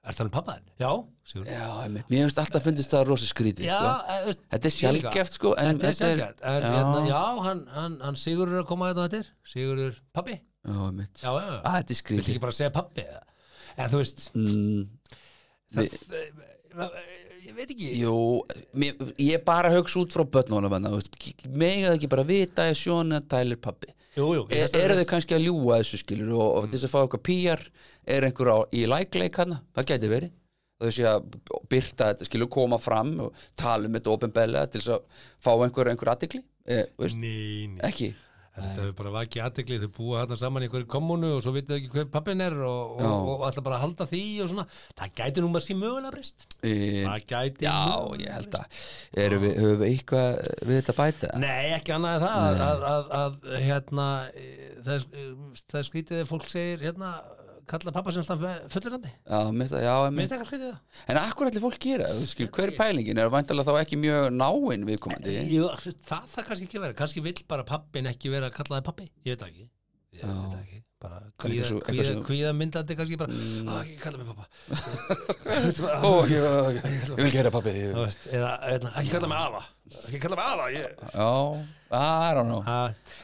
S2: Er það um pappa þinn? Já, Sigurður.
S1: Já, einmitt, mér hefst alltaf fundist það rosa skrítið
S2: Já,
S1: sko.
S2: veist,
S1: Þetta er sjálfgeft sko en
S2: Þetta er sjálfgeft
S1: já,
S2: hérna, Já, hann, hann, hann Sigurður er að koma þetta á þetta Sigurður pappi
S1: já, einmitt.
S2: Já, já, já
S1: Að þetta er
S2: Viltu
S1: skrítið
S2: ekki bara segja pappi eða? En þú veist
S1: mm,
S2: það, það, Ég veit ekki.
S1: Jú, mér, ég bara hugsa út frá börnunum Megað ekki bara vita að eða Tyler pappi
S2: Jú, jú, að-
S1: eru þau kannski að ljúga þessu skilur og, og til þess að fá eitthvað PR er einhver á, í lækleik hana? Það gæti verið. Þau sé að byrta þetta skilur koma fram og tala um þetta ofinbeglega til þess að fá einhver, einhver aðtikli
S2: nei.
S1: ekki
S2: Þetta hefur bara vakið aðtekli, þau búa þarna saman í einhverju kommunu og svo vitið ekki hver pappin er og, og,
S1: Já.
S2: og, ætla bara halda því og svona. Það gæti nú maður skil mögulega breyst.
S1: e,
S2: Það gæti
S1: Já,
S2: mögulega
S1: ég held að erum við, höfum við eitthvað við þetta bæta
S2: Nei, ekki annað en það að, að, að, að hérna, e, það, er- það skrítið þegar fólk segir hérna, kalla pappa sem alltaf fullirandi.
S1: Já, það, já,
S2: Minnst
S1: mér,
S2: eitthvað skrítið það?
S1: en akkur allir fólk gera skil, hver er pælingin, er væntalega þá ekki mjög náinn viðkomandi
S2: Jú, það það kannski ekki vera. Kannski vill bara pappin ekki vera að kalla það pappi. Ég veit ekki. ég veit ekki bara kvíða,
S1: eitthvað eitthvað Mm.
S2: myndandi kannski bara, að ég kalla mig pappa
S1: Ó, ég, ég, vil pabbi
S2: Þú veist, eða, ekki kalla mig afa. Ekki kalla mig afa.
S1: Já, I don't know.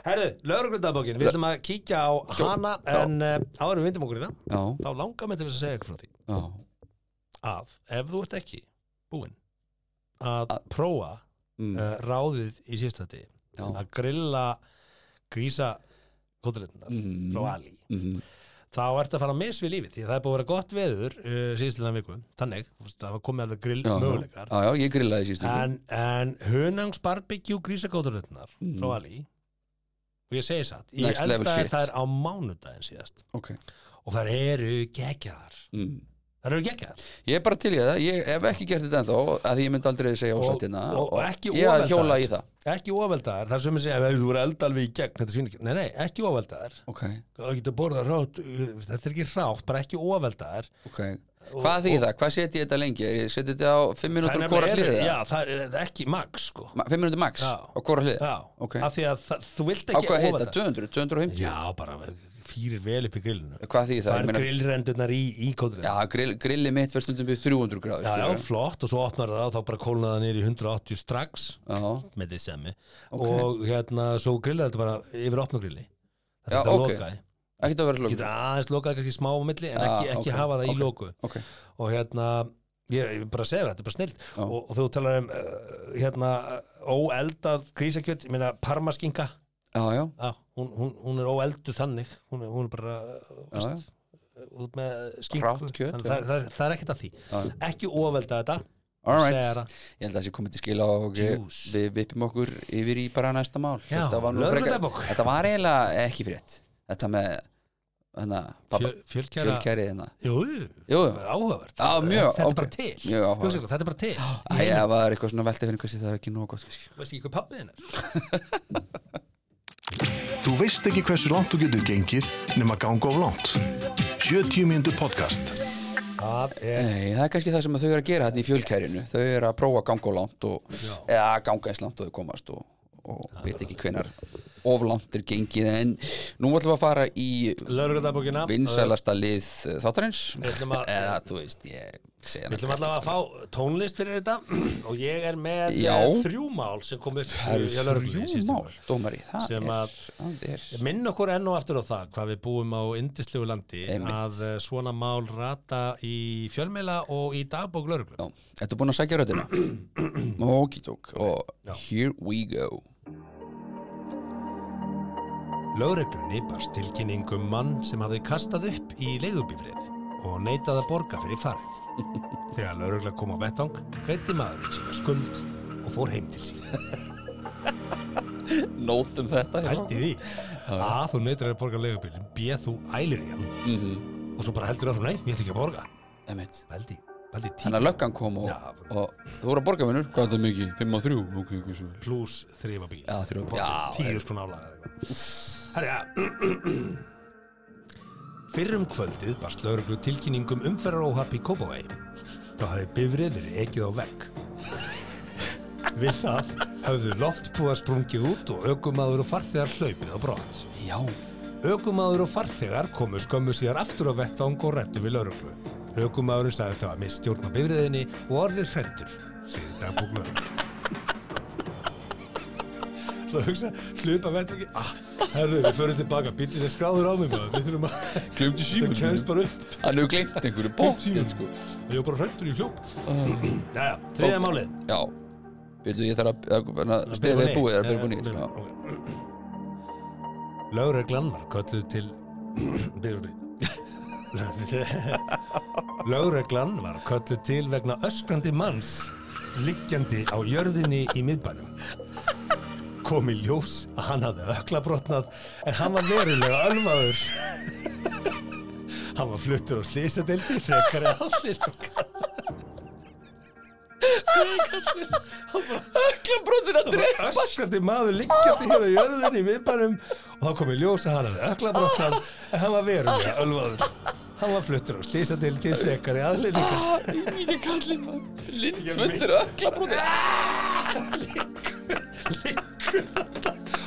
S2: Herðu, lögreglundabókin, við ætlum að kíkja á hana en uh, áður við vindum okkur í það
S1: Já,
S2: þá langar mig til þess að segja ykkur frá því.
S1: Já,
S2: að ef þú ert ekki búinn að prófa
S1: mm,
S2: uh, ráðið í síðstætti að grilla grísa kótuletunar
S1: Mm.
S2: frá Ali
S1: mhm,
S2: þá ertu að fara að miss við lífið því að það er búið að vera gott veður uh, síðslega viku, þannig það var komið alveg grill
S1: Já,
S2: möguleikar
S1: já, já, ég grillaði síðustu viku.
S2: en, en hunangs barbecue grísakótuletunar
S1: Mm.
S2: frá Ali og ég segi satt ég eldaði þær á mánudaginn síðast
S1: Ok
S2: og þær eru geggjaðar
S1: mm.
S2: Þær eru geggjaðar
S1: Ég er bara til í það, ég hef ekki gert þetta ennþá að ég myndi aldrei segja
S2: Og-
S1: ásættina
S2: og ekki
S1: ég að
S2: ofeldaðar.
S1: hjóla í það.
S2: Ekki ofveldaðar, það er sem að segja að þú voru elda alveg í gegn, þetta svín ekki nei, nei, ekki ofveldaðar
S1: Ok,
S2: það getur borðað rátt, þetta er ekki rátt bara ekki ofveldaðar
S1: ok. Hvað þýð það? Hvað setja ég þetta lengi? Ég setja þetta á 5 minútur á hvora hliði?
S2: já, það er, það ekki max sko.
S1: 5 minútur max á hvora hliði?
S2: já, af því að það, þú vilt ekki
S1: hvað heita?
S2: ofveldaðar.
S1: 200? 250?
S2: já, bara fýrir vel upp í grillinu
S1: Hvað þýð það?
S2: það er
S1: meina-
S2: grillrendurnar í, í kótrinu
S1: Já, grill, grilli mitt verð stundum við 300 gráður
S2: já, já, flott og svo opnar það og þá bara kólnaði það í 180 strax
S1: já,
S2: með því semmi
S1: Ok.
S2: og hérna, svo grillar þetta bara yfir opnugrilli
S1: Já,
S2: þetta
S1: ok.
S2: lokaði
S1: ekki það verður
S2: getur
S1: lók
S2: aðeins lokaði kannski smá á milli en
S1: Ah,
S2: ekki, ekki
S1: ok,
S2: hafa það í loku
S1: Ok,
S2: og hérna ég, ég bara segja það, þetta er bara snill
S1: Já.
S2: og, og þú talar um uh, hérna óeldað grísakjöt, ég meina parmaskinka
S1: já, já,
S2: Já, hún, hún, hún er óelduð þannig. Hún hún er bara uh,
S1: já, já.
S2: út með skinku.
S1: Hrátt kjöt, já.
S2: það, er- það, það er ekkert að því. Ekki óvelda þetta
S1: Alright, ég held að það sé komið til skila og við vippum okkur yfir í bara næsta mál.
S2: Já,
S1: Þetta var
S2: lögregludagbók.
S1: Þetta var eiginlega ekki frétt. Þetta með hérna Já, mjög,
S2: Þetta er bara til. Þetta er bara til.
S1: Það var eitthvað svona hvað það er ekki nóg gott.
S2: Veist ekki hvað pappið hennar
S3: Þú veist ekki hversu langt þú getur gengið nema ganga of langt. 70 mínútur podcast.
S2: Það er
S1: Nei, það er kannski það sem þau eru að gera hérna í fjölkærinu Þau eru að prófa ganga of langt og, eða ganga eins langt og þau komast og, og veit ekki hvenar of langt er gengið en nú ætlum við að fara í vinsælasta lið þáttarins. Eða þú veist, ég segja
S2: Við ætlum allavega að fá tónlist fyrir þetta. Og ég er með
S1: Já.
S2: eh, þrjú mál sem kom upp
S1: þrjú mál, dómari Það
S2: Sem
S1: er, er.
S2: Minn okkur enn og aftur á það hvað við búum á indislegu landi
S1: Einmitt.
S2: að eh, svona mál rata í fjölmeila og í dagbók lögreglu.
S1: Já, Þetta er búin að sækja röddina? Mókitók og
S2: Já.
S1: here we go
S2: Lögreglunni barst tilkynning um mann sem hafði kastað upp í leigubífrið og neitað að borga fyrir farið. Þegar lögregla kom á vettvang, greiti maðurinn sína skuld og fór heim til sín.
S1: Nótum þetta.
S2: Hældi því að þú neitar að borga leigubílinn, B þú ælir í hann
S1: Mhm,
S2: og svo bara heldur áfram, nei, ég ætla ekki að borga.
S1: einmitt.
S2: Veldi,
S1: Þannig að löggan kom og,
S2: Já.
S1: og þú voru að borga vinnur, hvað er það mikið? 5 og 3? Ok, ok, svo
S2: pluss þrifa bíl.
S1: Já, þrjá bíl. Já,
S2: Tíu sko nálaði eða eitthvað. Herja, Fyrrum kvöldið barst lauruglu tilkynningum umferðaróhapp í Kópavegi. Þá hafði bifrið verið ekið á vegg. Við það hafðu loftpúðar sprungið út og ökumaður og farþegar hlaupið á brott.
S1: Já,
S2: Ökumaður og farþegar komu skömmu síðar aftur á vettvang og rettu við lauruglu. Ökumaðurinn sagðist hafa mist stjórn á bifriðinni og orðið hrettur, segir dagbúk lauruglu. Svo hugsa, hlupa vettvangi, ah, herru, við förum tilbaka, bílinn er skráður á mig maður, við þurfum að,
S1: glemdi
S2: það
S1: símur
S2: kemst bara upp.
S1: Hann hefur glemt einhverju bótt sko.
S2: Ég var bara hrettur í hljóp. Jæja, þriðja málið.
S1: Já, veitu ég þarf að, að, að stefið er búið, það er búið nýtt.
S2: Lögreglan var kölluð til Lögreglan var kölluð til vegna öskrandi manns liggjandi á jörðinni í miðbænum kom í ljós að hann hafði öklabrotnað en hann var verulega ölvaður. Hann var fluttur á slísadeldi frekari allir.
S1: Öklabróðin að drepa
S2: öskrandi maður liggjandi hér á jörðinni í miðbænum og þá kom í ljós að hann hafði öklabrotnað en hann var verulega ölvaður. Hann var fluttur á slísadeldi frekari aðlýningar
S1: Mínu kallinn maður Lind fullur öklabróðin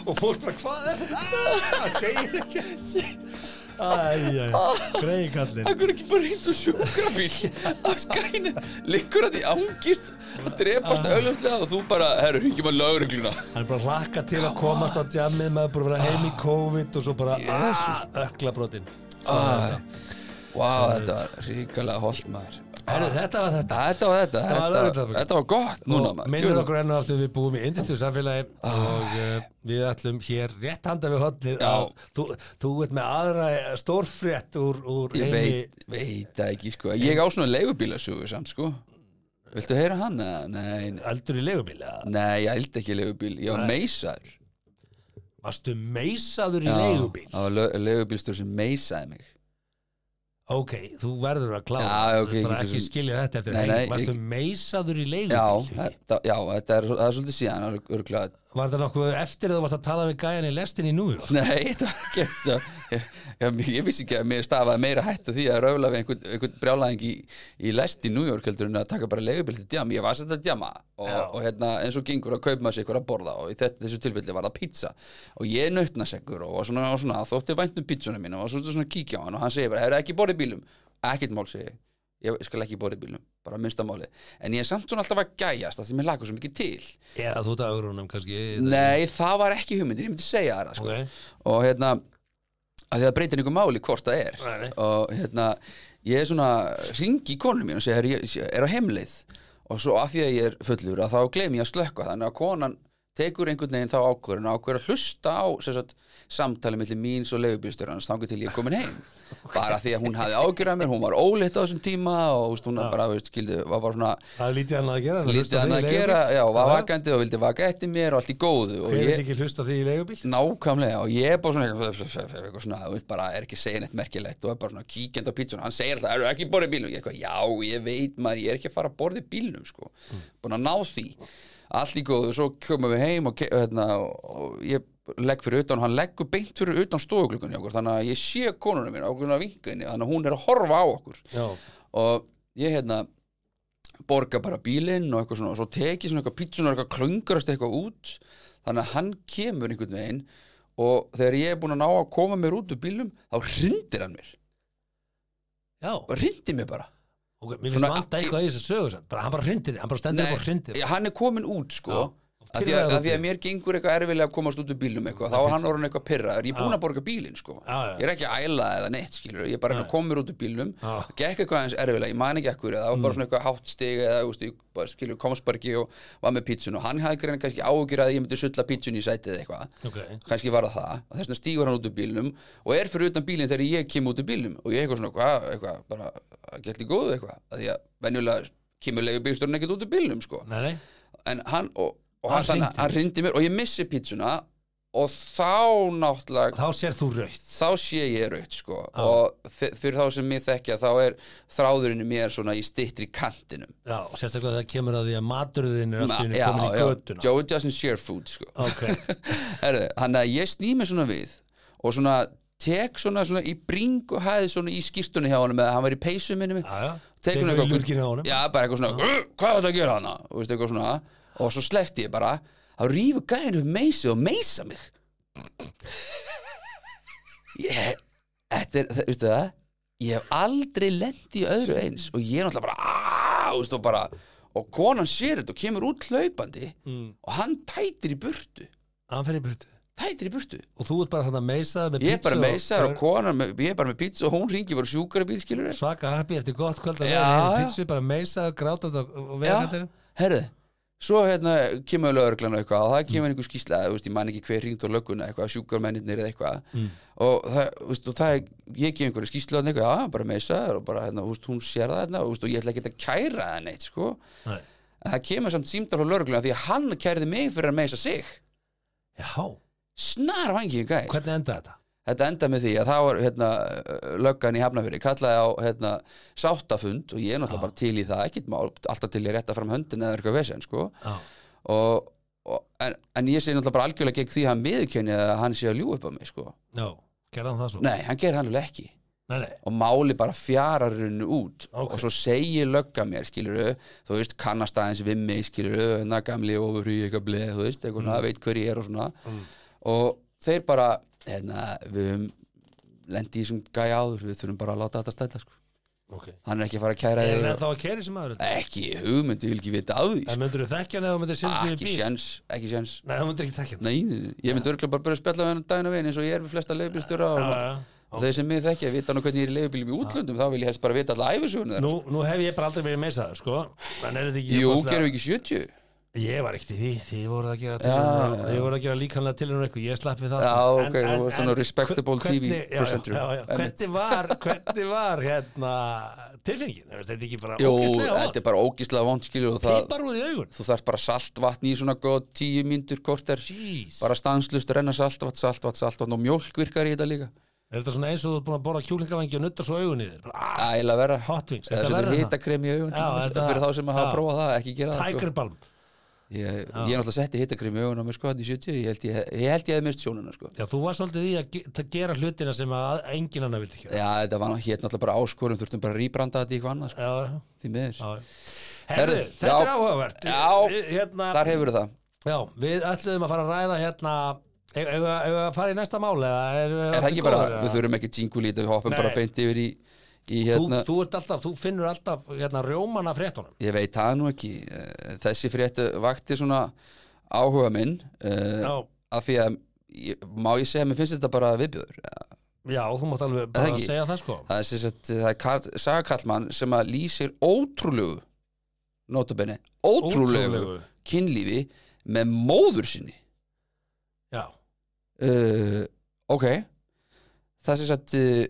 S2: og fólk bara, hvað er það? Það segir ekki Æjæj, greið kallinn.
S1: Akkur ekki bara reynd á sjúkrabíl? Að skræna, liggur að því ángist að drepast auðvitað og þú bara, herru, hringjum að laurugluna
S2: Hann er bara að hlakka til að komast á djamið maður bara vera heim í COVID og svo bara ah, ökla brotin
S1: Vá, þetta var ríkalega holt maður
S2: Herru, þetta var þetta
S1: Þetta var þetta,
S2: Þetta var
S1: þetta,
S2: lögreglan.
S1: þetta var gott núna
S2: minnum okkur enn og aftur við búum í indistíu samfélagi og uh, við ætlum hér rétt handa við hodnið
S1: Já.
S2: þú, þú ert með aðra stórfrétt úr, úr
S1: Ég
S2: heimi
S1: veit, veit það ekki sko Ég á svona leigubílasögu samt sko Viltu heyra hann? Nei,
S2: eldur í legubíl eða?
S1: nei, ég held ekki leigubíl Ég var meisaður
S2: Varstu meisaður í
S1: Já,
S2: legubíl?
S1: Það var leigubílstur sem meisaði mig
S2: Ok, þú verður að klára
S1: Já, ok,
S2: Þú bara
S1: ekki svo-
S2: skilja þetta eftir
S1: Nei, nei,
S2: Varstu
S1: ég-
S2: meisaður í
S1: Já,
S2: legubíl?
S1: þetta, já þetta er, það er svolítið síðan örgulega
S2: Var þetta nokkuð eftir að þú varst að tala við gæjan í lestin í New York?
S1: Nei, það var ekki eftir ég, ég, vissi ekki að mér stafaði meira hætt af því að röfla við einhvern, einhvern brjálæðing í, í lest í New York heldur en að taka bara leigubil til djam, ég var sett að djama og, og hérna, eins og gengur að kaupa maður sér eitthvað að borða og í þetta, þessu tilfelli var það pizza. Og ég nautnasekkur og var svona, og svona þótti vænt um pizzuna mín og var svona, svona kíkja á hann og hann segir bara, hefur ekki borðið bílum ekkert mál segi ég. Ég skal ekki borðið bílum, bara minnsta máli en ég er samt svona alltaf að gæjast að því mér lagur svo mikið til
S2: Eða þú að augrunum kannski
S1: Nei, það var ekki hugmyndir, ég myndi segja það sko.
S2: Ok.
S1: og hérna að því það breytir einhver máli hvort það er
S2: Nei, nei.
S1: og hérna ég er svona ringi í konum mín og segja "Herri, ég er á heimleið og svo að því að ég er fullur að þá gleymi ég að slökka þannig að konan tekur einhvern veginn þá ákvörðun og ákvörður að hlusta á sagt, samtali millir míns og leigubílstjórans þangur til ég komin heim. Bara því að hún hafði ágjörðað mér, hún var óleitt á þessum tíma og veist, hún bara, veist, skildi, var bara svona
S2: Það er lítið annað að gera
S1: lítið hann að gera, já, var vakandi og vildi vaka eftir mér og allt í góðu og ég,
S2: ekki hlusta því í legubíl?
S1: nákvæmlega og ég er bara svona eitthvað, svona, veist, bara er ekki að segja neitt merkilegt og er bara svona kíkjandi á pítsuna. Hann segir alltaf, eru ekki borðið bílnum? Ég er eitthvað, já, ég veit maður, ég er ekki að fara að borðið bílnum sko, búin að ná því allt í góðu, svo komum við heim og, hérna, og ég legg fyrir utan og hann leggur beint fyrir utan stofuglugunni okkur, þannig að ég sé konunum mín okkur vingunni, þannig að hún er að horfa á okkur.
S2: Já,
S1: og ég hérna borga bara bílinn og eitthvað svona og svo teki svona eitthvað pítsunar eitthvað klöngarast eitthvað út þannig að hann kemur einhvern veginn og þegar ég er búin að ná að koma mér út úr bílum þá hrindir hann mér.
S2: Já.
S1: Bara hrindir mér bara
S2: Ok, mér finnst
S1: Svona-
S2: vanta eitthvað í þessu sögu samt. bara hann bara hrindir, hann bara stendur upp og hrindir
S1: Nei, hann er komin út sko.
S2: Já.
S1: að því að, að því að mér gengur eitthvað erfilega að komast út úr bílum eitthvað, þá hann orðin eitthvað pyrraður, ég er búin að borga bílinn sko, ég er ekki að æla eða neitt skilur, ég er bara að mér út úr bílum gekk eitthvað eins erfilega, ég man ekki ekkur það var
S2: Mm.
S1: bara svona eitthvað hátt stig eða skilur, ekki og var með pítsun og hann hafði kannski ágjur að ég myndi sulla pítsun í sætið eitthvað.
S2: Ok,
S1: kannski var það þess vegna stígur hann út úr bílnum og er fyrir utan bílinn þegar ég kem út úr bílnum. Og ég eitthvað svona, hvað, eitthvað, bara gert í góðu eitthvað, að því að venjulega kemur leigubílstjórinn ekkert út úr bílnum sko.
S2: Nei,
S1: en hann og, og
S2: Hann
S1: hann, hann, rindi mér og ég missi pítsuna og þá náttúrulega
S2: Þá sér þú raukt
S1: þá sé ég raut sko. Og þi- fyrir þá sem mér þekkja þá er þráðurinn mér svona í stittri kantinum.
S2: Já, og sérstaklega það kemur að því að maturðin er
S1: Ma-
S2: allt í
S1: já,
S2: henni komin í
S1: já,
S2: götuna.
S1: Joey doesn't share food sko.
S2: Ok,
S1: Herðu, hann að ég sný mig svona við og svona tek svona, svona í bring og hæði svona í skýrtunni hjá honum eða hann var í peysu minni hann
S2: í
S1: eitthvað já, bara eitthvað svona, "Uh, hvað er þetta að gera hana og, veist, svona, og svo slefti ég bara. Þá rífu gæðin upp meysi og meysa mig. Ég þetta er, veistu það? Ég hef aldrei lent í öðru eins og ég er náttúrulega bara aaaah, veist, og bara og konan sér þetta og kemur út hlaupandi
S2: Mm.
S1: og hann tætir í burtu.
S2: Hann fer í burtu
S1: tætir í burtu.
S2: Og þú ert bara þannig að meisa með
S1: ég er bara meisar og konan með, ég er bara með pizza og hún ringi bara sjúkara bíl skilur
S2: Svaka happy eftir gott kvöld að vera
S1: já.
S2: Pizzu bara meisa, gráta og, og
S1: Já,
S2: vegandir
S1: herðu Svo hérna kemur lögreglan og eitthvað og það kemur einhver veist, ég man ekki hver ringt á lögguna eitthvað, sjúkarmennir eða eitthvað. Og það, veist, og það ég kem einhverju skýsla og eitthvað, bara meisa og bara, hérna, veist, hún sér það hérna og, veist, og ég ætla ekki að kæra það neitt, sko.
S2: Nei.
S1: en það kemur samt símdal á lögregluna því að hann kærði mig fyrir að meisa sig.
S2: Já,
S1: snar vangi gæs
S2: hvernig enda þetta?
S1: Þetta enda með því að það var hérna, löggan í Hafnafyrir, kallaði á hérna, sáttafund og ég er náttúrulega bara til í það ekkert mál, alltaf til ég rétta fram höndin eða eitthvað vesen, sko
S2: Já,
S1: og, og, en, en ég sé náttúrulega bara algjörlega gegn því að hann miðurkenni að hann sé að ljú upp á mig, sko
S2: já, gerði hann það svo?
S1: Nei, hann gerir hann alveg ekki
S2: nei, nei.
S1: og máli bara fjarar hennu út
S2: Ok.
S1: og svo segir lögga mér, skilur þú veist, kannast aðeins við mig, skilur hérna gamli ofur í eitthvað bleð, þú veist, eitthvað, mm. veit hver ég er og svona og þeir bara hérna, við höfum lendi í þessum gæja áður við þurfum bara að láta þetta stæta sko.
S2: ok
S1: hann er ekki að fara að kæra
S2: Er
S1: þig
S2: það þá að kæri sem aður?
S1: ekki hugmynd, ég vil ekki vita á því
S2: En
S1: sko.
S2: myndur þú þekkja hann eða þú myndir sérst í
S1: ekki
S2: bíl?
S1: sjens, ekki sjens
S2: Nei, þú myndir ekki þekkja hann
S1: Nei, nei, nei. ég myndi örgulega bara byrja að spjalla hann daginn að veginn eins og ég er við flesta leifbílstjóra og,
S2: Já, já.
S1: og þeir sem mig þekkja vita nú hvernig ég er í leifbílum í útlöndum þá vil ég helst bara vita alla æfisugunni
S2: Nú, nú hef ég bara aldrei verið meisaður, sko En er
S1: Jú, gerum við ekki 70
S2: Ég var ekkert í því, þið voruð að gera
S1: Já,
S2: tilraunir-
S1: já.
S2: þið voruð að gera líkanlega til hennar eitthvað, ég slapp við það
S1: Já,
S2: sko.
S1: ok, þú var svona respectable TV
S2: já, já,
S1: presenter.
S2: já, já,
S1: Einmitt.
S2: Hvernig var, hvernig var hérna tilfinningin, Er þetta ekki bara
S1: Jú,
S2: ókislega
S1: þetta er bara ógíslega vond skilur og það,
S2: Pípar úr í augun
S1: þú þarf bara saltvatn í svona góð tíu mínútur korter
S2: Jeez.
S1: bara stanslust renna saltvatn, saltvatn, saltvatn og mjólk virkar í þetta líka
S2: Er þetta svona eins og þú ert búin að borða kjúlingavangi og nuttar svo augun í þér ah,
S1: Ægilega vera
S2: Hot wings, þetta
S1: svo
S2: verður
S1: þetta
S2: það.
S1: hitakrem í augun
S2: Já,
S1: fyrir þá sem að hafa
S2: já.
S1: prófað það, ekki gera það sko. Ég, ég er náttúrulega setti hittakrem í augun á mér sko í 70, ég held ég, ég hefði mist sjónuna sko.
S2: Já, þú var svolítið í að ge- gera hlutina sem að enginn annar vildi gera.
S1: Já, þetta var hér náttúrulega bara áskorum, þurftum bara að rýbranda þetta í eitthvað annað sko,
S2: Já,
S1: því miður.
S2: Herðu, þetta er áhugavert.
S1: Já.
S2: Hérna,
S1: Þar hefur það.
S2: Já, við ætluðum að fara að ræða hérna Ef við fara í næsta mál eða er,
S1: Er það ekki bara, við þurfum ekki jingle í þetta, við hoppum bara beint yfir í,
S2: þú,
S1: hérna
S2: þú, ert alltaf, þú finnur alltaf hérna, rjóman af fréttunum.
S1: Ég veit það nú ekki. Eh, Þessi frétt vakti svona áhuga minn uh, af því að má ég segja að mér finnst þetta bara viðbjöður
S2: já þú mátt alveg bara
S1: ekki?
S2: segja það sko.
S1: Það er, það er Karl, sagakallmann sem að lýsir ótrúlegu notabenni, ótrúlegu, kynlífi með móður sinni.
S2: Já,
S1: uh, ok. Það er sagt uh,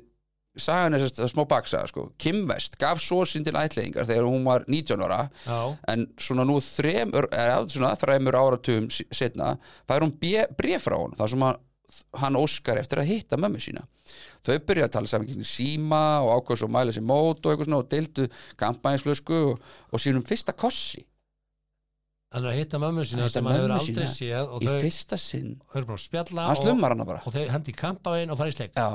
S1: sagan er sem sagt smá baksaga sko. Kim West gaf svo sín til ætlingar þegar hún var 19 ára
S2: já,
S1: en svona nú þremur, svona, þremur áratugum setna fær hún bref frá hún þar sem hann, hann óskar eftir að hitta mömmu sína. Þau byrja að tala saman síma og ákveð svo að mæla sér mót og eitthvað svona og deildu kampænsflösku og, og sínum fyrsta kossi.
S2: Hann er að hitta mömmu sína
S1: Að hitta
S2: sem hann hefur aldrei séð og
S1: í
S2: þau,
S1: fyrsta sinn.
S2: að
S1: hann
S2: og,
S1: slummar hana bara.
S2: og þau hendi í kampaðin og fara í sleik
S1: já,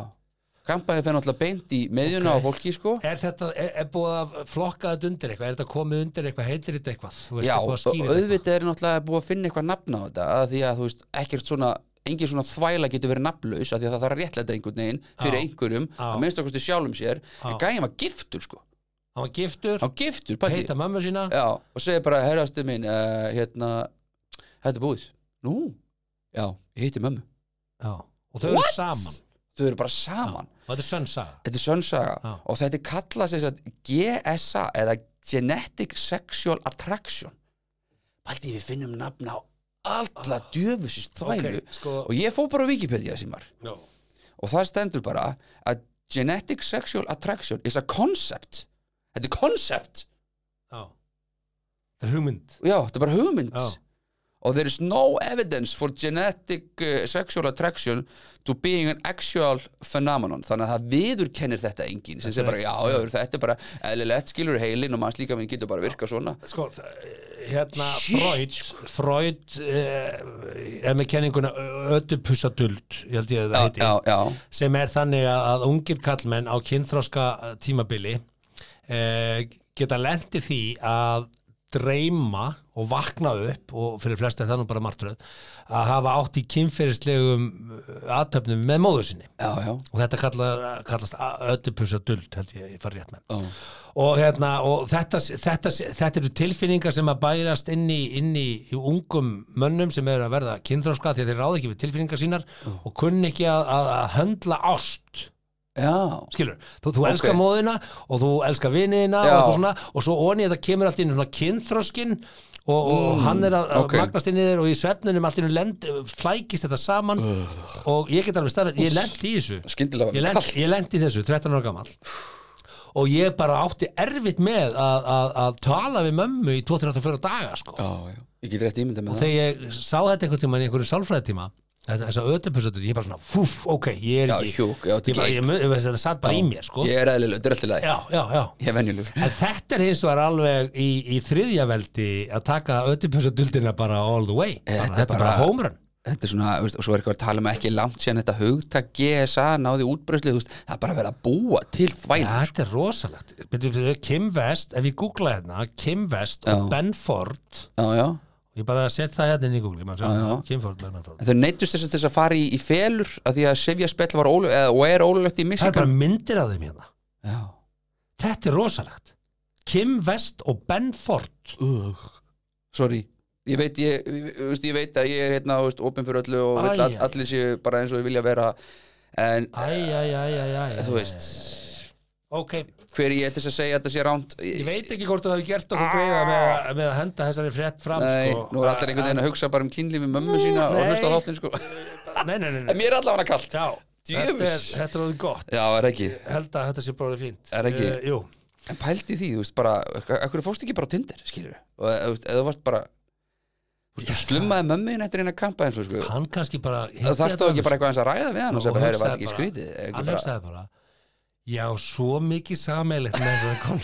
S1: kampæði fyrir náttúrulega beint í meðjuna
S2: Ok.
S1: á fólki sko
S2: Er þetta, er, er búið að flokka þetta undir eitthvað? Er þetta komið undir eitthvað? Heitir þetta eitthvað?
S1: Já,
S2: að þetta
S1: auðvitað er náttúrulega búið að finna eitthvað nafn á þetta að því að þú veist, ekkert svona engin svona þvæla getur verið nafnlaus af því að það þarf að réttlæta einhvern veginn fyrir
S2: Já.
S1: einhverjum
S2: Já.
S1: að minnst okkur sjálfum sér
S2: Já.
S1: en gæðin var giftur sko
S2: Hann var giftur,
S1: hann var giftur, pælti
S2: heita mömmu sína
S1: já, og segir bara, herrastu minn uh, hérna, þetta er búið nú, já, ég heiti mömmu
S2: Já. Og þau eru
S1: What?
S2: saman
S1: þau eru bara saman.
S2: Og þetta er sönn saga.
S1: Þetta er sönnsaga og þetta er kallað GSA eða Genetic Sexual Attraction. Pælti við finnum nafn á alla djöfusist þvælu
S2: Ok, sko
S1: og ég fó bara Wikipedia símar
S2: Já,
S1: og það stendur bara að genetic sexual attraction is a concept. Þetta er concept.
S2: Já. Það er hugmynd.
S1: Já, þetta er bara hugmynd.
S2: Já.
S1: Og there is no evidence for genetic uh, sexual attraction to being an actual phenomenon. Þannig að það viðurkennir þetta enginn sem segir bara, já, já, þetta er bara eðlilegt, skilur heilin og manns líka minn getur bara virka svona.
S2: Sko, hérna Freud Freud eh, er með kenninguna ödupussaduld ég held ég að það heiti.
S1: já, já,
S2: sem er þannig að, að ungir kallmenn á kynþróska tímabili eh, geta lendi því að dreyma og vakna upp og fyrir flesta er það nú bara martröð að hafa átt í kynferðislegum aðtöfnum með móður sinni.
S1: Já, já,
S2: og þetta kallar, kallast ödupussaduld held ég, ég fari rétt með.
S1: Já.
S2: og, hérna, og þetta, þetta, þetta eru tilfinningar sem að bærast inn í, inn í, í ungum mönnum sem eru að verða kynþróska því þeir ráða ekki við tilfinningar sínar og kunni ekki að, að, að höndla ást.
S1: Já.
S2: skilur, þú, þú elskar móðina og þú elskar viniðina og, og svo onni þetta kemur allt inn svona kynþróskin og, og hann er að, að
S1: ok.
S2: magnast inn í þér og í svefnunum allt inn lend, flækist þetta saman. Og ég get alveg starfið, ég lendi í þessu.
S1: Skyndilega
S2: ég,
S1: kallt
S2: ég lendi í þessu, 13 ára gammal og ég bara átti erfitt með að, að, að tala við mömmu í 2-3-4 daga sko.
S1: já, já, ég get rétt ímynda með það.
S2: þegar ég sá þetta einhvern tíma í einhverju sálfræðitíma þess að ödupusötu, ég bara svona húf, ok, ég er
S1: já,
S2: ekki
S1: hjúk, já,
S2: ég bara, ég, ég, þetta satt bara í mér sko.
S1: ég er eðlileg, þetta er alltaf
S2: já, já, já.
S1: Er venjuleg
S2: En þetta er hins vegar alveg í, í þriðja veldi að taka ödupusötuldina bara all the way. Bara,
S1: Þetta er
S2: þetta er bara hómrun
S1: þetta er svona, veist, og svo er eitthvað að tala um ekki langt síðan þetta hugtak GSA náði veist, það er bara verið að búa til þvæl
S2: Ja, þetta er rosalegt. Kim West, ef ég googla hérna Kim West og
S1: Já.
S2: Ben Ford
S1: já, já,
S2: ég bara set það hérna inn í Google
S1: þau neittust þess að þess að fara í, í felur að því að Sifja spell var ólu, eða, og er ólulegt í
S2: það er
S1: Michigan
S2: bara myndir af þeim hérna.
S1: Já,
S2: þetta er rosalegt. Kim West og Ben Ford.
S1: Ugh. sorry. Ég veit, ég, ég, ég veit að ég er hérna opinn fyrir öllu og
S2: Æ,
S1: all, allir séu bara eins og vilja vera en
S2: æ, æ
S1: þú veist.
S2: ok,
S1: hver er ég þess að segja að þetta sé ránt
S2: ég veit ekki hvort þú hefur gert okkur greiða með, með að henda þessari frétt fram
S1: Nei,
S2: sko.
S1: nú er allir einhvern veginn að hugsa bara um kynlífi mömmu sína og
S2: Nei.
S1: hlusta á þáttin sko.
S2: Nei, nei, nei,
S1: En mér er allavega kalt.
S2: Já, þetta er, er orðið gott.
S1: Já, er
S2: held að þetta sé bara fínt.
S1: Er ekki?
S2: Eh, Jú,
S1: En pældi því, þú veist, bara Akkur fórst ekki bara á Tinder, skilur Og veist, eða þú varst bara Þú slummaði mömmuðin eftir eina kampa eins og sko.
S2: Hann kannski bara
S1: Það þarf þá ekki bara eitthvað eins að ræða við hann og segja bara, herri, var þetta ekki skrítið?
S2: Hann
S1: bara,
S2: hugsaði bara Já, svo mikið sameilegt með þessari konu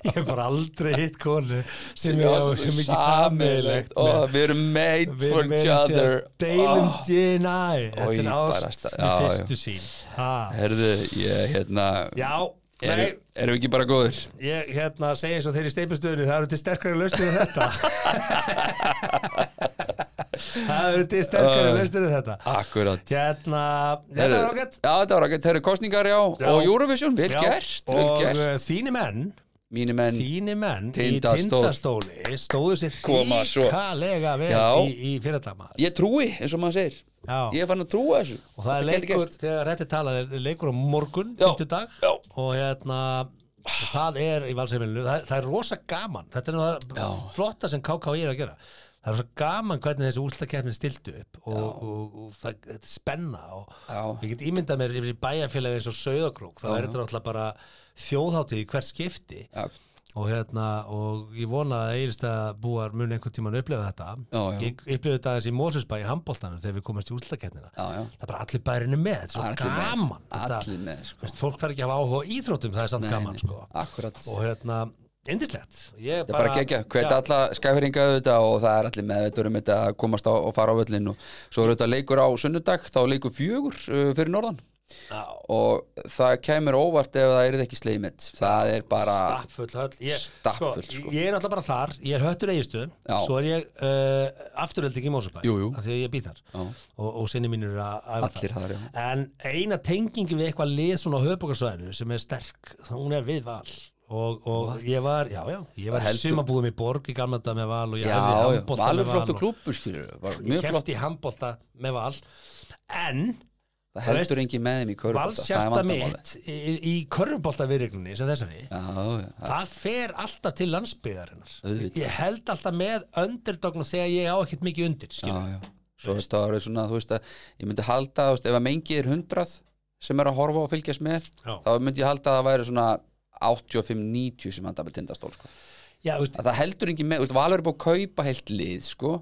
S2: Ég hef bara aldrei hitt konu sem ég á svo mikið sameilegt
S1: Ó, Við erum made
S2: Við
S1: for
S2: erum
S1: each other.
S2: Deilum
S1: Ó,
S2: DNA Þetta er ást með fyrstu sín.
S1: Herðu, ég, hérna
S2: Já,
S1: Erum erum við ekki bara góðir?
S2: Ég hérna segi eins og þeir í steipustöðunni það eru til sterkari lausnir en þetta Það eru til sterkari lausnir en þetta.
S1: Akkurat.
S2: Hérna, þetta er ágætt.
S1: Já, þetta var ágætt, það eru kostningar, já. Og Eurovision, vel gert, vel
S2: Og
S1: gert.
S2: uh, þínu menn
S1: Mínir menn,
S2: menn
S1: Tindastól.
S2: í tindastóli stóðu sér ríkalega vel
S1: Já.
S2: í, í fyrirtama
S1: ég trúi, eins og maður segir.
S2: Já.
S1: Ég fann að trúa þessu.
S2: Og það er leikur, þegar rétti talað er leikur á morgun,
S1: Já.
S2: fimmtudag.
S1: Já.
S2: og hérna það er í valsheimilinu, það, það er rosa gaman. Þetta er nú það flotta sem KKI er að gera það er rosa gaman hvernig þessi úrslakeppni stiltu upp og, og, og það þetta er spenna og
S1: Já.
S2: ég get ímyndað mér yfir í bæjarfélagi eins og Sauðakrók, þá er þetta náttúrulega bara þjóðháttið í hvert skipti.
S1: Já,
S2: og hérna, og ég vona að eilista búar mun einhvern tímann upplifa þetta.
S1: Já, já.
S2: ég upplifa þetta aðeins í Mósusbæ í handbóltanum þegar við komast í úrslakeppnina.
S1: Já, já.
S2: Það er bara allir bærinu með, þetta er
S1: Allir
S2: svo
S1: með,
S2: gaman. Þetta,
S1: Allir með, sko.
S2: Veist, fólk þarf ekki að hafa áhuga á íþróttum það er samt
S1: Nei,
S2: gaman sko. Og hérna, indislegt ég
S1: er bara gegja, hvet alla skæferinga auðvitað og það er allir meðveitur um þetta að komast á og fara á völlin og svo er þetta leikur á sunnudag, þá leikur fjögur uh, fyrir norðan.
S2: Já,
S1: og það kemur óvart ef það er ekki sleimitt það er bara
S2: stappfull höll. Ég,
S1: Stappfull, sko.
S2: ég er alltaf bara þar, ég er höttur eigistuðum
S1: Já.
S2: svo er ég uh, afturölding í
S1: jú.
S2: af því að ég býð þar.
S1: Já.
S2: og, og sinni mínur eru að
S1: allir þar, já.
S2: En eina tengingi við eitthvað lið svona á höfbókarsvæðinu sem er sterk, hún er við val og, og ég var, já, já ég var
S1: Það
S2: sumabúðum í borg í gamla þetta með val og ég hefði
S1: já,
S2: handbolta
S1: Valur
S2: með
S1: flottu
S2: val
S1: klúpur skilur var
S2: og
S1: mjög flott,
S2: kefti handbolta með val. En
S1: það heldur engin með þeim í körfubolta, það er
S2: valsjarta mitt í, í körfubolta viðregnunni sem þessari
S1: það-
S2: það fer alltaf til landsbyðarinnar ég held alltaf með underdogn þegar ég á ekkert mikið undir
S1: já, Svo þetta var svona, þú veist að ég myndi halda, veist, ef að mengi er hundrað sem er að horfa og fylgjast með þá myndi ég halda að það væri svona 85-90 sem handa með tindastól sko.
S2: já,
S1: það heldur engin með, Valur er búið að kaupa heilt lið, sko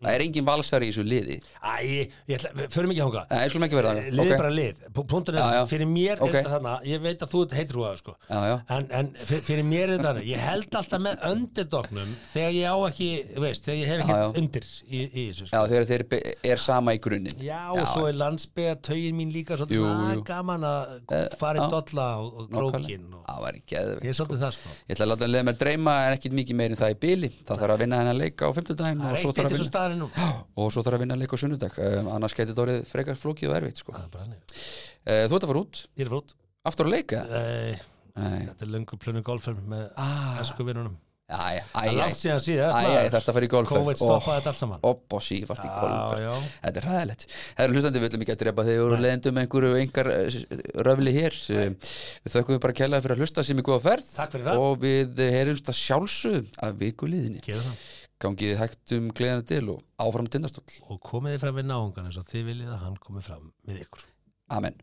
S1: það er engin valsari í þessu liði
S2: æ, förum ekki hanga
S1: Nei, slum ekki verða
S2: Eh, Lið er bara lið, punktur er
S1: Já, já.
S2: þessi, fyrir mér
S1: Ok.
S2: er þetta þannig ég veit að þú heitir þú sko.
S1: Já, já,
S2: en, en fyr- fyrir mér er þetta þannig ég held alltaf með underdognum þegar ég á ekki, veist, þegar ég hef ekki
S1: Já, já.
S2: undir í, í þessu
S1: já
S2: sko.
S1: þegar þeir er sama í grunninn
S2: já, og svo er landsbyggja tögin mín líka svolítið
S1: Jú,
S2: svona
S1: jú.
S2: gaman að
S1: Eh,
S2: fara í
S1: já.
S2: dolla og, og,
S1: það var ekki eða
S2: ég er svolítið það sko
S1: Ég ætla að láta að leiða mér dreyma en ekkit mikið meir en það í bíli Það þarf að vinna hennar leik á 50 daginn
S2: það
S1: og
S2: er
S1: svo
S2: eitt
S1: þarf
S2: eitt
S1: að
S2: þessu
S1: vinna,
S2: staðarinn nú það
S1: og svo þarf að vinna leik á sunnudag. Um, annars gæti þetta orðið frekar flókið og erfitt sko.
S2: er
S1: uh, Þú ert að fara út,
S2: ég er frútt
S1: aftur að leika
S2: Nei,
S1: Nei,
S2: þetta er löngu plönu golfum með
S1: ah,
S2: æsku vinnunum það er
S1: þetta fari í golfferð.
S2: COVID stoppaði þetta allt saman.
S1: Opp og sífart í golfferð.
S2: já.
S1: Þetta er ræðilegt Það eru hlustandi, við ætlum ekki að drepa þegar voru leiðendum með einhverju engar röfli hér. Eh, Við þökkum við bara kælega fyrir að hlusta sem í góða ferð.
S2: Takk fyrir það.
S1: Og við heyrumst að sjálfsögum að vikuliðinni
S2: Gerðu það.
S1: Gangið hægt um gleðina til og áfram tindastóll
S2: og komið þið fram við náungan eins og þið viljið að hann komið fram við ykkur
S1: Amen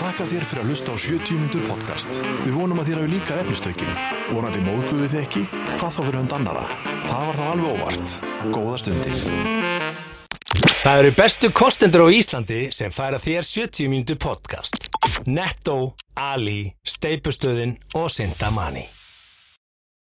S3: Þakka þér fyrir að hlusta á 70 mínútur podcast. Við vonum að þér hafi líka efnistökin. Vonandi móðguðu þið ekki? Hvað þá fyrir hund annara? Það var þá alveg óvart. Góða stundir.
S2: Það eru bestu kostendur á Íslandi sem færa þér 70 mínútur podcast Netto, Ali, Steipustöðin og Sintamani